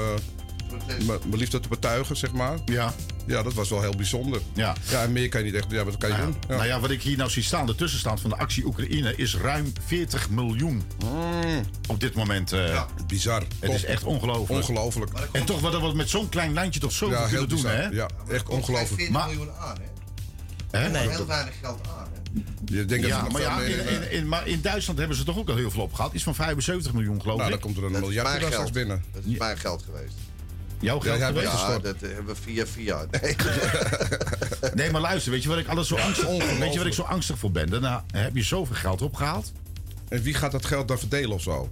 mijn liefde te betuigen, zeg maar. Ja. Ja, dat was wel heel bijzonder. Ja. Ja, en meer kan je niet echt... Ja, wat kan je Nou ja, doen? Ja. nou ja, wat ik hier nou zie staan, de tussenstand van de actie Oekraïne is ruim 40 miljoen. Op dit moment. eh, Ja, bizar. Het Top. is echt ongelooflijk. Ongelooflijk. En toch wat we met zo'n klein lijntje toch zoveel Ja, kunnen doen, hè? Ja, echt ongelooflijk. 40 Maar- miljoen aan, hè? Hè? Nee. Heel weinig geld aan? Je denkt dat Ja, nog maar, ja, meer, in, eh, in, in, maar in Duitsland hebben ze toch ook al heel veel opgehaald. Iets van 75 miljoen, geloof Nou, ik. dan komt er een Dat is miljard er straks geld. binnen. Dat is mijn geld geweest. Jouw geld geweest? bent Ja, gestort. dat hebben we via via. Nee. Nee, maar luister, weet je wat ik alles zo angstig, weet je wat ik zo angstig voor ben? Daarna heb je zoveel geld opgehaald. En wie gaat dat geld dan verdelen of zo?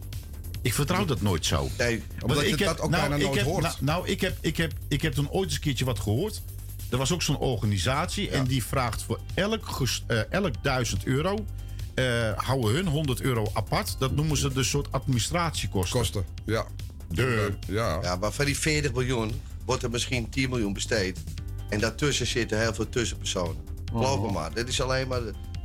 Ik vertrouw dat nooit zo. Nee, Omdat Want je ik heb- dat ook nou, bijna ik nooit heb, hoort. Nou, nou, ik, heb, ik, heb, ik heb toen ooit eens een keertje wat gehoord. Er was ook zo'n organisatie en die vraagt voor elk, eh, elk duizend euro. eh, houden hun 100 euro apart. Dat noemen ze de soort administratiekosten. Kosten, ja. De. Ja. Ja, maar van die 40 miljoen wordt er misschien 10 miljoen besteed. En daartussen zitten heel veel tussenpersonen. Geloof me maar. Dit is alleen maar...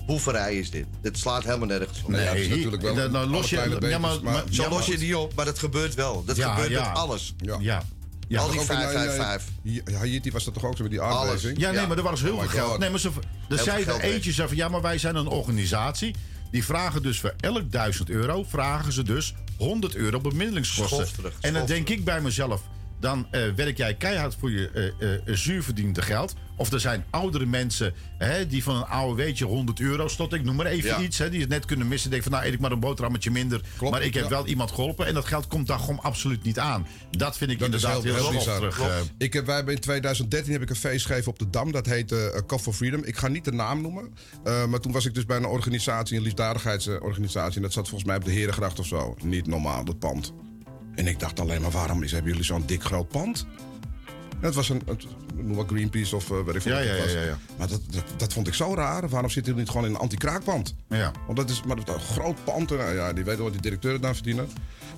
Boeverij is dit. Dit slaat helemaal nergens op. Nee, ja, dat is hier- natuurlijk wel dan- los je- ja, maar- maar- maar- Zo Ja, los je goed. die op, maar dat gebeurt wel. Dat Ja, gebeurt ja. met alles. Ja. Ja. Ook die in, eh, 555. Ja, Haiti was dat toch ook zo met die aardbeving? Ja, nee, maar er was heel Oh veel geld. God. Nee, maar ze, er Heel zei veel er geld eentje zei van ja, maar wij zijn een organisatie. Die vragen dus voor elk duizend euro, vragen ze dus 100 euro bemiddelingskosten. Schofterig, en dan denk ik bij mezelf, dan eh, werk jij keihard voor je eh, eh, zuurverdiende geld. Of er zijn oudere mensen hè, die van een AOW'tje 100 euro stot. Ik noem maar even Ja. iets. Hè, die het net kunnen missen. Denk van nou eet ik maar een boterhammetje minder. maar ik heb ja. wel iemand geholpen. En dat geld komt daar gewoon absoluut niet aan. Dat vind ik Dat inderdaad heel, heel, eh. Ik heb, wij hebben in 2013 heb ik een feest gegeven op de Dam. Dat heette Cup for Freedom. Ik ga niet de naam noemen. maar toen was ik dus bij een organisatie, een liefdadigheidsorganisatie. En dat zat volgens mij op de Herengracht of zo. Niet normaal, dat pand. En ik dacht alleen maar, waarom is, hebben jullie zo'n dik groot pand? Het was een, het, noem maar Greenpeace of uh, weet ik veel Ja, wat het ja, was. ja, ja, ja. Maar dat, dat, dat vond ik zo raar. Waarom zitten jullie niet gewoon in een anti-kraakpand? Ja. Want dat is maar dat een groot pand. en, ja, die weten wat die directeuren daar verdienen.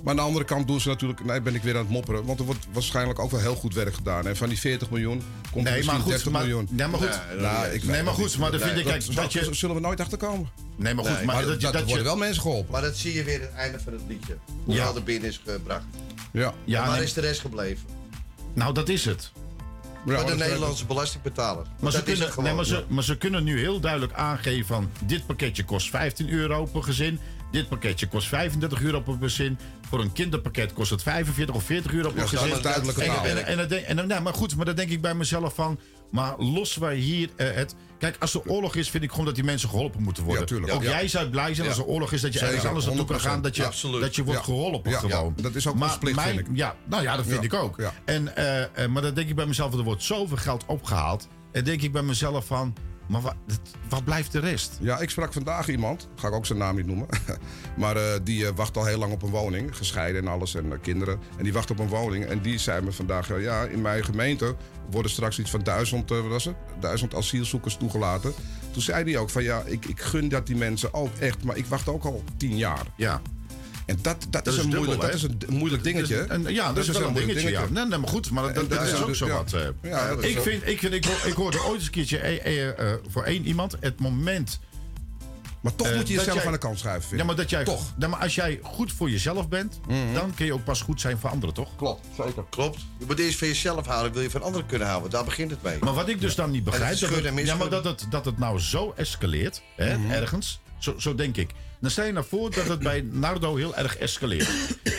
Maar aan de andere kant doen ze natuurlijk... Nee, ben ik weer aan het mopperen. Want er wordt waarschijnlijk ook wel heel goed werk gedaan. En van die 40 miljoen komt er Nee, maar misschien goed, 30 maar- miljoen. nee, maar goed. Nou, ik Nee, maar goed, niet. maar dan vind ik, kijk, dat, dat je- zullen we nooit achterkomen. Nee, maar goed, Nee, maar, maar dat, dat, je- dat worden wel mensen geholpen. Maar dat zie je weer aan het einde van het liedje. Hoe Ja. al er binnen is gebracht. Ja. Ja, en waar nee. is de rest gebleven? Nou, dat is het. Voor de Nederlandse belastingbetaler. Maar, ze dat is kunnen, het gewoon. nee, maar, ze, maar ze kunnen nu heel duidelijk aangeven van... dit pakketje kost 15 euro per gezin. Dit pakketje kost 35 euro per gezin. Voor een kinderpakket kost het 45 of 40 euro per Ja, dat gezin. is duidelijke en, en, en, en dan- nou, maar goed, maar dan denk ik bij mezelf van... Maar los wij hier eh, het... Kijk, als er oorlog is, vind ik gewoon dat die mensen geholpen moeten worden. Ja, tuurlijk. Ook Ja. jij zou blij zijn als er oorlog is... dat je ergens anders naartoe kan 100%. gaan... dat je, Absoluut. dat je wordt geholpen gewoon. dat is ook maar plicht, mijn- vind ik. Ja, nou ja, dat vind ik ook. En, eh, eh, maar dan denk ik bij mezelf, er wordt zoveel geld opgehaald. En denk ik bij mezelf van, maar wat, wat blijft de rest? Ja, ik sprak vandaag iemand, ga ik ook zijn naam niet noemen. maar eh, die eh, wacht al heel lang op een woning, gescheiden en alles en eh, kinderen. En die wacht op een woning en die zei me vandaag, ja, in mijn gemeente worden straks iets van duizend, wat was het? Duizend asielzoekers toegelaten. Toen zei hij ook van ja, ik, ik gun dat die mensen ook echt, maar ik wacht ook al tien jaar. Ja. En dat, dat, Dat is, een dubbel, moeilijk, dat is een moeilijk dingetje. Ja, dat, is wel een dingetje. Ja. Nee, nee, maar goed, maar dat, is ook zo wat. eh. Ik, ook- vind, ik, vind, ik, ho- ik hoorde ooit eens een keertje eh, eh, voor één iemand het moment. Maar toch moet je jezelf jij- aan de kant schuiven. vind Ja, maar, dat jij, Toch. Ja, maar als jij goed voor jezelf bent, dan kun je ook pas goed zijn voor anderen, toch? Klopt, zeker. Klopt. Je moet eerst van jezelf houden, wil je van anderen kunnen houden. Daar begint het mee. Maar wat ik dus dan niet begrijp, het dat het, ja, maar dat, het, dat het nou zo escaleert, hè, Mhm. ergens, zo, zo denk ik. Dan stel je nou voor dat het bij Nardo heel erg escaleert.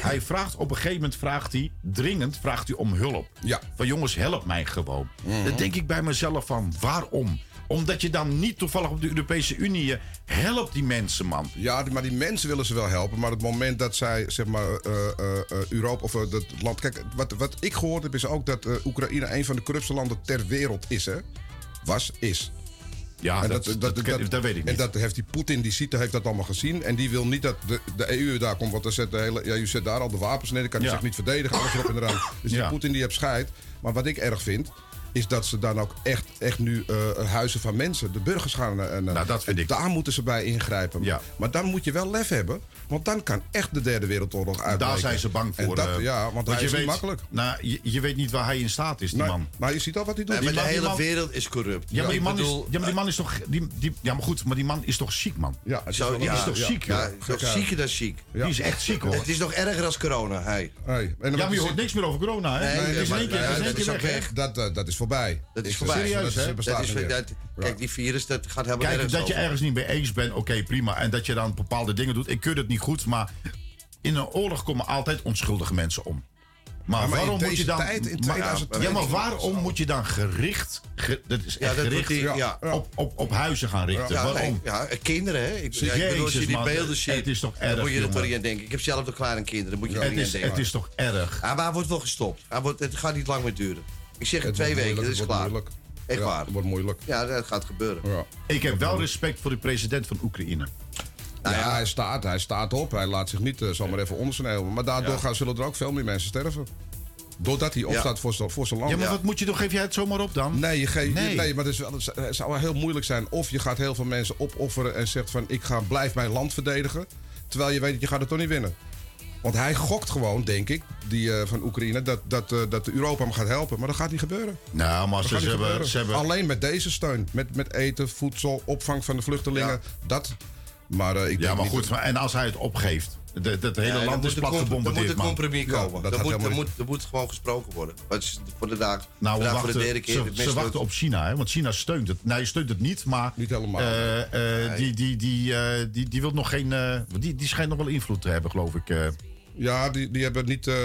hij vraagt op een gegeven moment, vraagt hij, dringend, vraagt hij om hulp. Ja. Van jongens, help mij gewoon. Mhm. Dan denk ik bij mezelf van, waarom? Omdat je dan niet toevallig op de Europese Unie eh, helpt die mensen, man. Ja, maar die mensen willen ze wel helpen. Maar het moment dat zij, zeg maar, eh, eh, Europa of dat land. Kijk, wat, wat ik gehoord heb is ook dat Oekraïne een van de corruptste landen ter wereld is, hè? Was, is. Ja, En dat, dat, dat weet ik En niet. dat heeft die Poetin, die ziet, heeft dat allemaal gezien. En die wil niet dat de, de EU daar komt. Want dan zet de hele, ja, je zet daar al de wapens neer. Dan kan hij Ja. zich niet verdedigen. Alles erop en eraan. Dus die. Poetin die heeft scheid. Maar wat ik erg vind. Is dat ze dan ook echt, echt nu eh, huizen van mensen, de burgers gaan. eh, En, Nou, dat vind ik. Daar moeten ze bij ingrijpen. Ja. Maar dan moet je wel lef hebben. Want dan kan echt de derde wereldoorlog uitbreken. Daar zijn ze bang En voor. dat, eh, ja, want, hij je is weet, niet makkelijk. Nou, je, je weet niet waar hij in staat is, die Nee, man. Maar je ziet al wat hij doet. Nee, maar Die de man- die hele man- wereld is corrupt. Ja, maar, die man, bedoel, is, ja, maar die man is toch. Die, die, ja, maar goed, maar die man is toch ziek, man? Ja, is Zo, ja, is toch ja, ziek, Ja, zieker dan ziek. Ja. Die is echt ziek, hoor. Het is nog erger als corona, hey. Hey, en dan Ja, maar je hoort niks meer over corona, hè? Nee, dat is ook weg. Dat, dat, dat is voorbij. Dat is voorbij. serieus, hè? Dat is, dat- kijk, die virus, dat gaat helemaal Kijk, nergens dat je ergens niet mee eens bent, oké, prima. En dat je dan bepaalde dingen doet. Ik keur het niet goed, maar in een oorlog komen altijd onschuldige mensen om. Maar, Ja, maar in waarom moet je dan. tijd, in maar- 2020, ja, maar waarom moet je dan gericht. ge- dat is Ja, dat gericht die- ja. Op, op, op huizen gaan richten? Ja, waarom? ja, kinderen, hè? Ik, ja, ik bedoel, als je Jezus, die man, beelden het- ziet, het is toch dan erg, moet je er toch niet aan denken. Ik heb zelf nog kleine kinderen, dan moet je Het niet aan is, denken. het is toch erg? Ja, maar hij wordt wel gestopt. Hij wordt, het gaat niet lang meer duren. Ik zeg in Het twee weken, dat is klaar. moeilijk. Echt Ja, waar. Het wordt moeilijk. Ja, dat gaat gebeuren. Ja. Ik heb wel respect voor de president van Oekraïne. Nou ja, ja. hij staat, hij staat op. Hij laat zich niet uh, zomaar even ondersneeuwen. Maar daardoor Ja. gaan, zullen er ook veel meer mensen sterven. Doordat hij opstaat voor zijn voor zijn land. Ja, maar wat moet je toch? Geef jij het zomaar op dan? Nee, je geeft, Nee. nee. maar het, is wel, het zou wel heel moeilijk zijn. Of je gaat heel veel mensen opofferen en zegt van... ik ga, blijf mijn land verdedigen. Terwijl je weet dat je gaat het toch niet winnen. Want hij gokt gewoon, denk ik, die eh, van Oekraïne... Dat, dat, eh, dat Europa hem gaat helpen. Maar dat gaat niet gebeuren. Nou, maar ze, hebben, ze hebben. Alleen met deze steun. Met, met eten, voedsel, opvang van de vluchtelingen. Dat. Maar, eh, ik Ja, denk maar niet goed. dat- Maar, en als hij het opgeeft, dat hele Ja, land is er plat com- Dan moet gebombardeerd, een man. compromis Ja, komen. dat er, moet, er, helemaal moet, er moet gewoon gesproken worden. Is voor de dag. Nou, voor de derde keer. ze, wachten op China, hè? want China steunt het. Nee, steunt het niet, maar Niet helemaal. eh, eh, die, die, die, eh, die, die wil nog geen. eh, die, die schijnt nog wel invloed te hebben, geloof ik. Ja, die, die hebben niet, eh,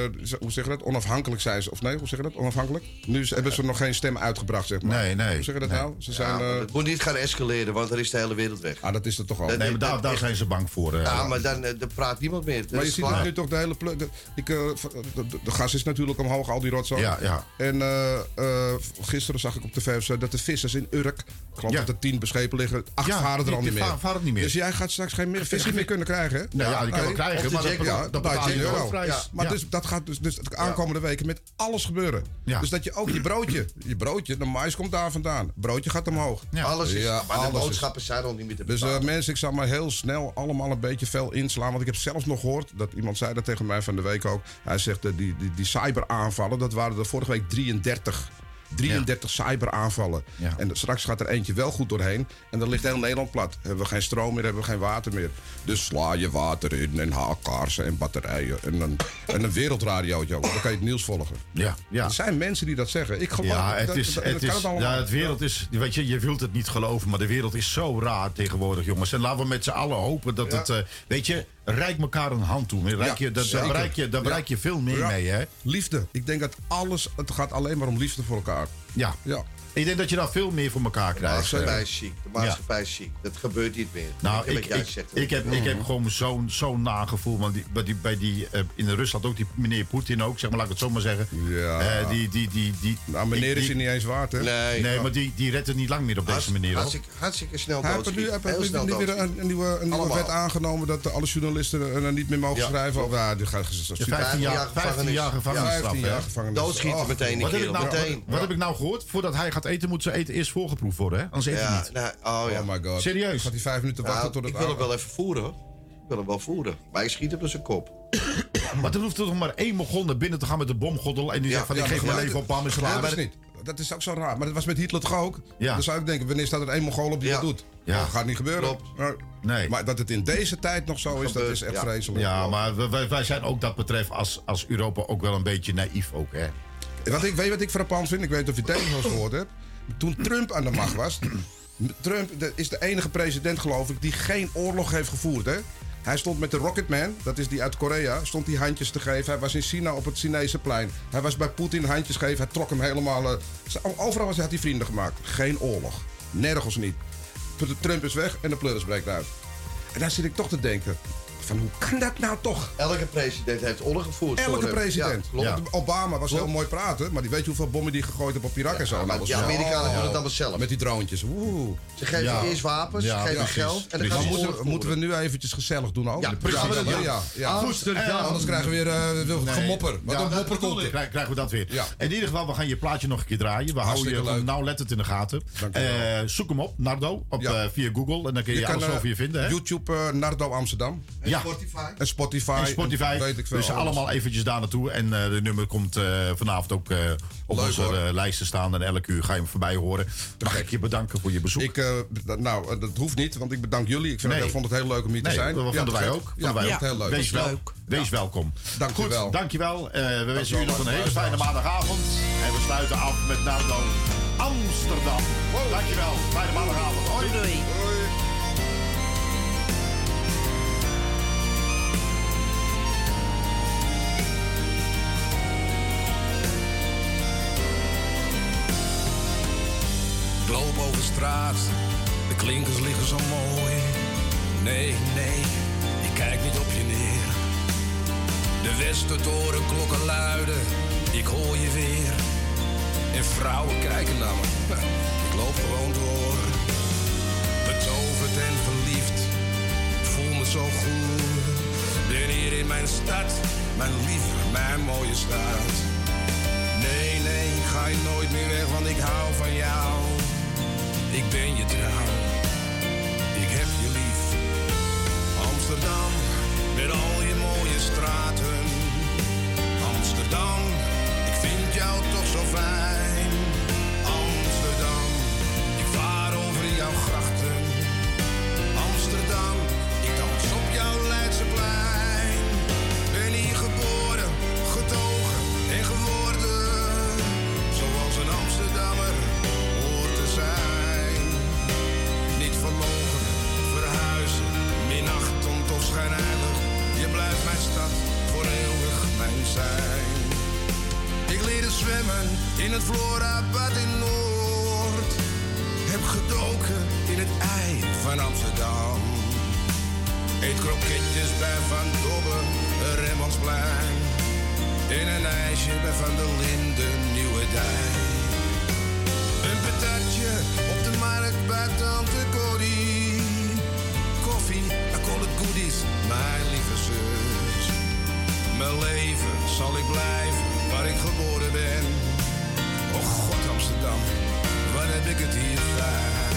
hoe zeg je dat? Onafhankelijk zijn ze. Of nee, hoe zeg je dat? Onafhankelijk? Nu hebben ze nog geen stem uitgebracht, zeg maar. Nee, nee. Hoe zeg je dat Nee. nou? Ze Ja, zijn. maar eh, het moet niet gaan escaleren, want dan is de hele wereld weg. ah, dat is er toch al. Nee, maar daar, daar zijn ze bang voor. eh. Ja, maar dan, dan praat niemand meer. Dat Maar je ziet nu toch de hele pluk. De, de, de- de gas is natuurlijk omhoog, al die rotzooi. Ja, ja. En eh, eh, gisteren zag ik op de VFC dat de vissers in Urk, ik geloof Ja. dat er tien beschepen liggen, acht Ja, varen er die- al die niet meer. va- varen niet meer. Dus jij gaat straks geen meer visie meer kunnen krijgen, hè? Nou ja, die kan wel krijgen, maar ja, dat euro. Ja, maar Ja. dus, dat gaat dus, dus de aankomende weken met alles gebeuren. Ja. Dus dat je ook je broodje, je broodje, de mais komt daar vandaan. Broodje gaat omhoog. Alles is, Ja, maar de alles is- boodschappen zijn al niet meer te Dus eh, betalen. mensen, ik zal maar heel snel allemaal een beetje fel inslaan. Want ik heb zelfs nog gehoord, dat iemand zei dat tegen mij van de week ook. Hij zegt, eh, die, die, die cyberaanvallen, dat waren er vorige week 33. 33 cyberaanvallen. Ja. En straks gaat er eentje wel goed doorheen. En dan ligt heel Nederland plat. Hebben we geen stroom meer, hebben we geen water meer. Dus sla je water in en haakkaarsen en batterijen. En een, en een ook. Dan kan je het nieuws volgen. Ja, ja. Er zijn mensen die dat zeggen. Ik geloof Ja, het dat- is, dat- het dat is, het ja, het wereld is, weet je, je wilt het niet geloven, maar de wereld is zo raar tegenwoordig, jongens. En laten we met z'n allen hopen dat Ja. het, eh, weet je, reik elkaar een hand toe. Reik Ja, je, dat, daar bereik je, daar bereik je veel meer mee, hè? Liefde. Ik denk dat alles, het gaat alleen maar om liefde voor elkaar. Ja. Ja. Ik denk dat je daar veel meer voor elkaar De krijgt. maatschappij eh. is ziek. De maatschappij is ziek. Dat gebeurt niet meer. Nou, ik, ik, ik, heb, ik heb gewoon zo'n zo'n nagevoel. Want die, bij die, bij die, eh, in Rusland ook die meneer Poetin ook, zeg maar, laat ik het zo maar zeggen. Ja. Eh, die, die, die, die, Nou, meneer die- is hij niet eens waard, hè? Nee, Nee, maar die, die redt het niet lang meer op deze manier. hoor. Hartstikke, hartstikke snel Hij heeft er nu, doodschieten. hij heeft Heel nu- snel nu weer een, een nieuwe, een nieuwe wet aangenomen dat alle journalisten er niet meer mogen Ja, schrijven. Ja, die gaat, Ja, 15 jaar, 15 jaar gevangenisstraf. 15 hè? jaar gevangenis. Doodschieten Oh, meteen, Wat die heb, ik kerel. nou, meteen. wat heb ik nou gehoord? Voordat hij gaat eten, moet zijn eten eerst voorgeproefd worden. Hè? Anders eet hij Ja, niet. nou, oh ja. Oh my god. Serieus? Gaat hij vijf minuten wachten Nou, tot het ik wil hem wel even voeren. hoor. Ik wil hem wel voeren. Maar ik schiet hem door zijn kop. Maar er hoeft er nog maar één Mogon naar binnen te gaan met de bomgoddel. En die Ja, zegt van, ja, ik geef mijn ja, leven op, bam, is klaar. dat is niet. Dat is ook zo raar. Maar dat was met Hitler toch ook? Ja. Dan zou ik denken, wanneer staat er één Mongool op die Ja. dat doet? Ja. Dat gaat niet gebeuren. Klopt. Maar, Nee. maar dat het in deze tijd nog zo is, dat is echt Ja. vreselijk. Ja, maar wij- wij, wij zijn ook dat betreft als, als Europa ook wel een beetje naïef ook, hè? Wat ik, weet wat ik frappant vind? Ik weet of je eens gehoord hebt. Toen Trump aan de macht was... Trump is de enige president, geloof ik, die geen oorlog heeft gevoerd, hè? Hij stond met de Rocketman, dat is die uit Korea, stond die handjes te geven. Hij was in China op het Chinese plein. Hij was bij Poetin handjes geven. Hij trok hem helemaal... eh, overal was, had hij vrienden gemaakt. Geen oorlog. Nergens niet. Trump is weg en de pleuris breekt uit. En daar zit ik toch te denken... Van hoe kan dat nou toch? Elke president heeft oorlog gevoerd. voor Elke president. Ja, klopt. Obama was Klopt. heel mooi praten, maar die weet je hoeveel bommen die gegooid hebben op Irak en zo. maar Nou, zo- Amerikanen doen het allemaal zelf. Met die droontjes. Oeh. Ze geven Ja. eerst wapens, Ja, ze geven geld en dan gaan moeten, moeten we nu eventjes gezellig doen ook? Ja, precies. Ja, Ja. ja, ja. Amsterdam. Anders krijgen we weer eh, weer Nee. gemopper. Wat Ja, een mopper komt er. Krijgen we dat weer. Ja. In ieder geval, we gaan je plaatje nog een keer draaien. We houden je nauwlettend in de gaten. Eh, zoek hem op, Nardo, op, Ja. eh, via Google. En dan kun je, alles over je vinden. Hè? YouTube eh, Nardo Amsterdam. Ja. Spotify. En Spotify. En Spotify. Weet ik veel. dus alles. allemaal eventjes daar naartoe. En eh, de nummer komt eh, vanavond ook eh, op Leuk, onze eh, lijsten staan. En elke uur ga je hem voorbij horen. Mag ik je bedanken voor je bezoek. Ik, eh, nou, dat hoeft niet, want ik bedank jullie. Ik vind Nee. vond het heel leuk om hier te zijn. dat vonden te wij ook. Vonden Ja, wij vond ook. heel leuk. Wees, wel, leuk. wees welkom. Dank je wel. dankjewel. Eh, we wensen jullie nog een hele fijne maandagavond. En we sluiten af met Nardo Amsterdam. Dankjewel. Fijne maandagavond. Hoi. Doei. Straat, de klinkers liggen zo mooi. Nee, nee, ik kijk niet op je neer. De Westertoren klokken luiden, ik hoor je weer. En vrouwen kijken naar me, ik loop gewoon door. Betoverd en verliefd, voel me zo goed. Ben hier in mijn stad, mijn lieve, mijn mooie stad. Nee, nee, ga je nooit meer weg, want ik hou van jou. Ik ben je trouw, ik heb je lief. Amsterdam, met al je mooie straten. Amsterdam, ik vind jou toch zo fijn. Zwemmen in het Florabad in Noord. Heb gedoken in het ei van Amsterdam. Eet kroketjes bij Van Dobbe, Remmelsplein. En een ijsje bij Van der Linden, Nieuwe Dijk. Een patatje op de markt bij Tante Corrie. Koffie, I call it goodies, mijn lieve leven, zal ik blijven waar ik geboren ben. Och God Amsterdam, waar heb ik het hier gedaan?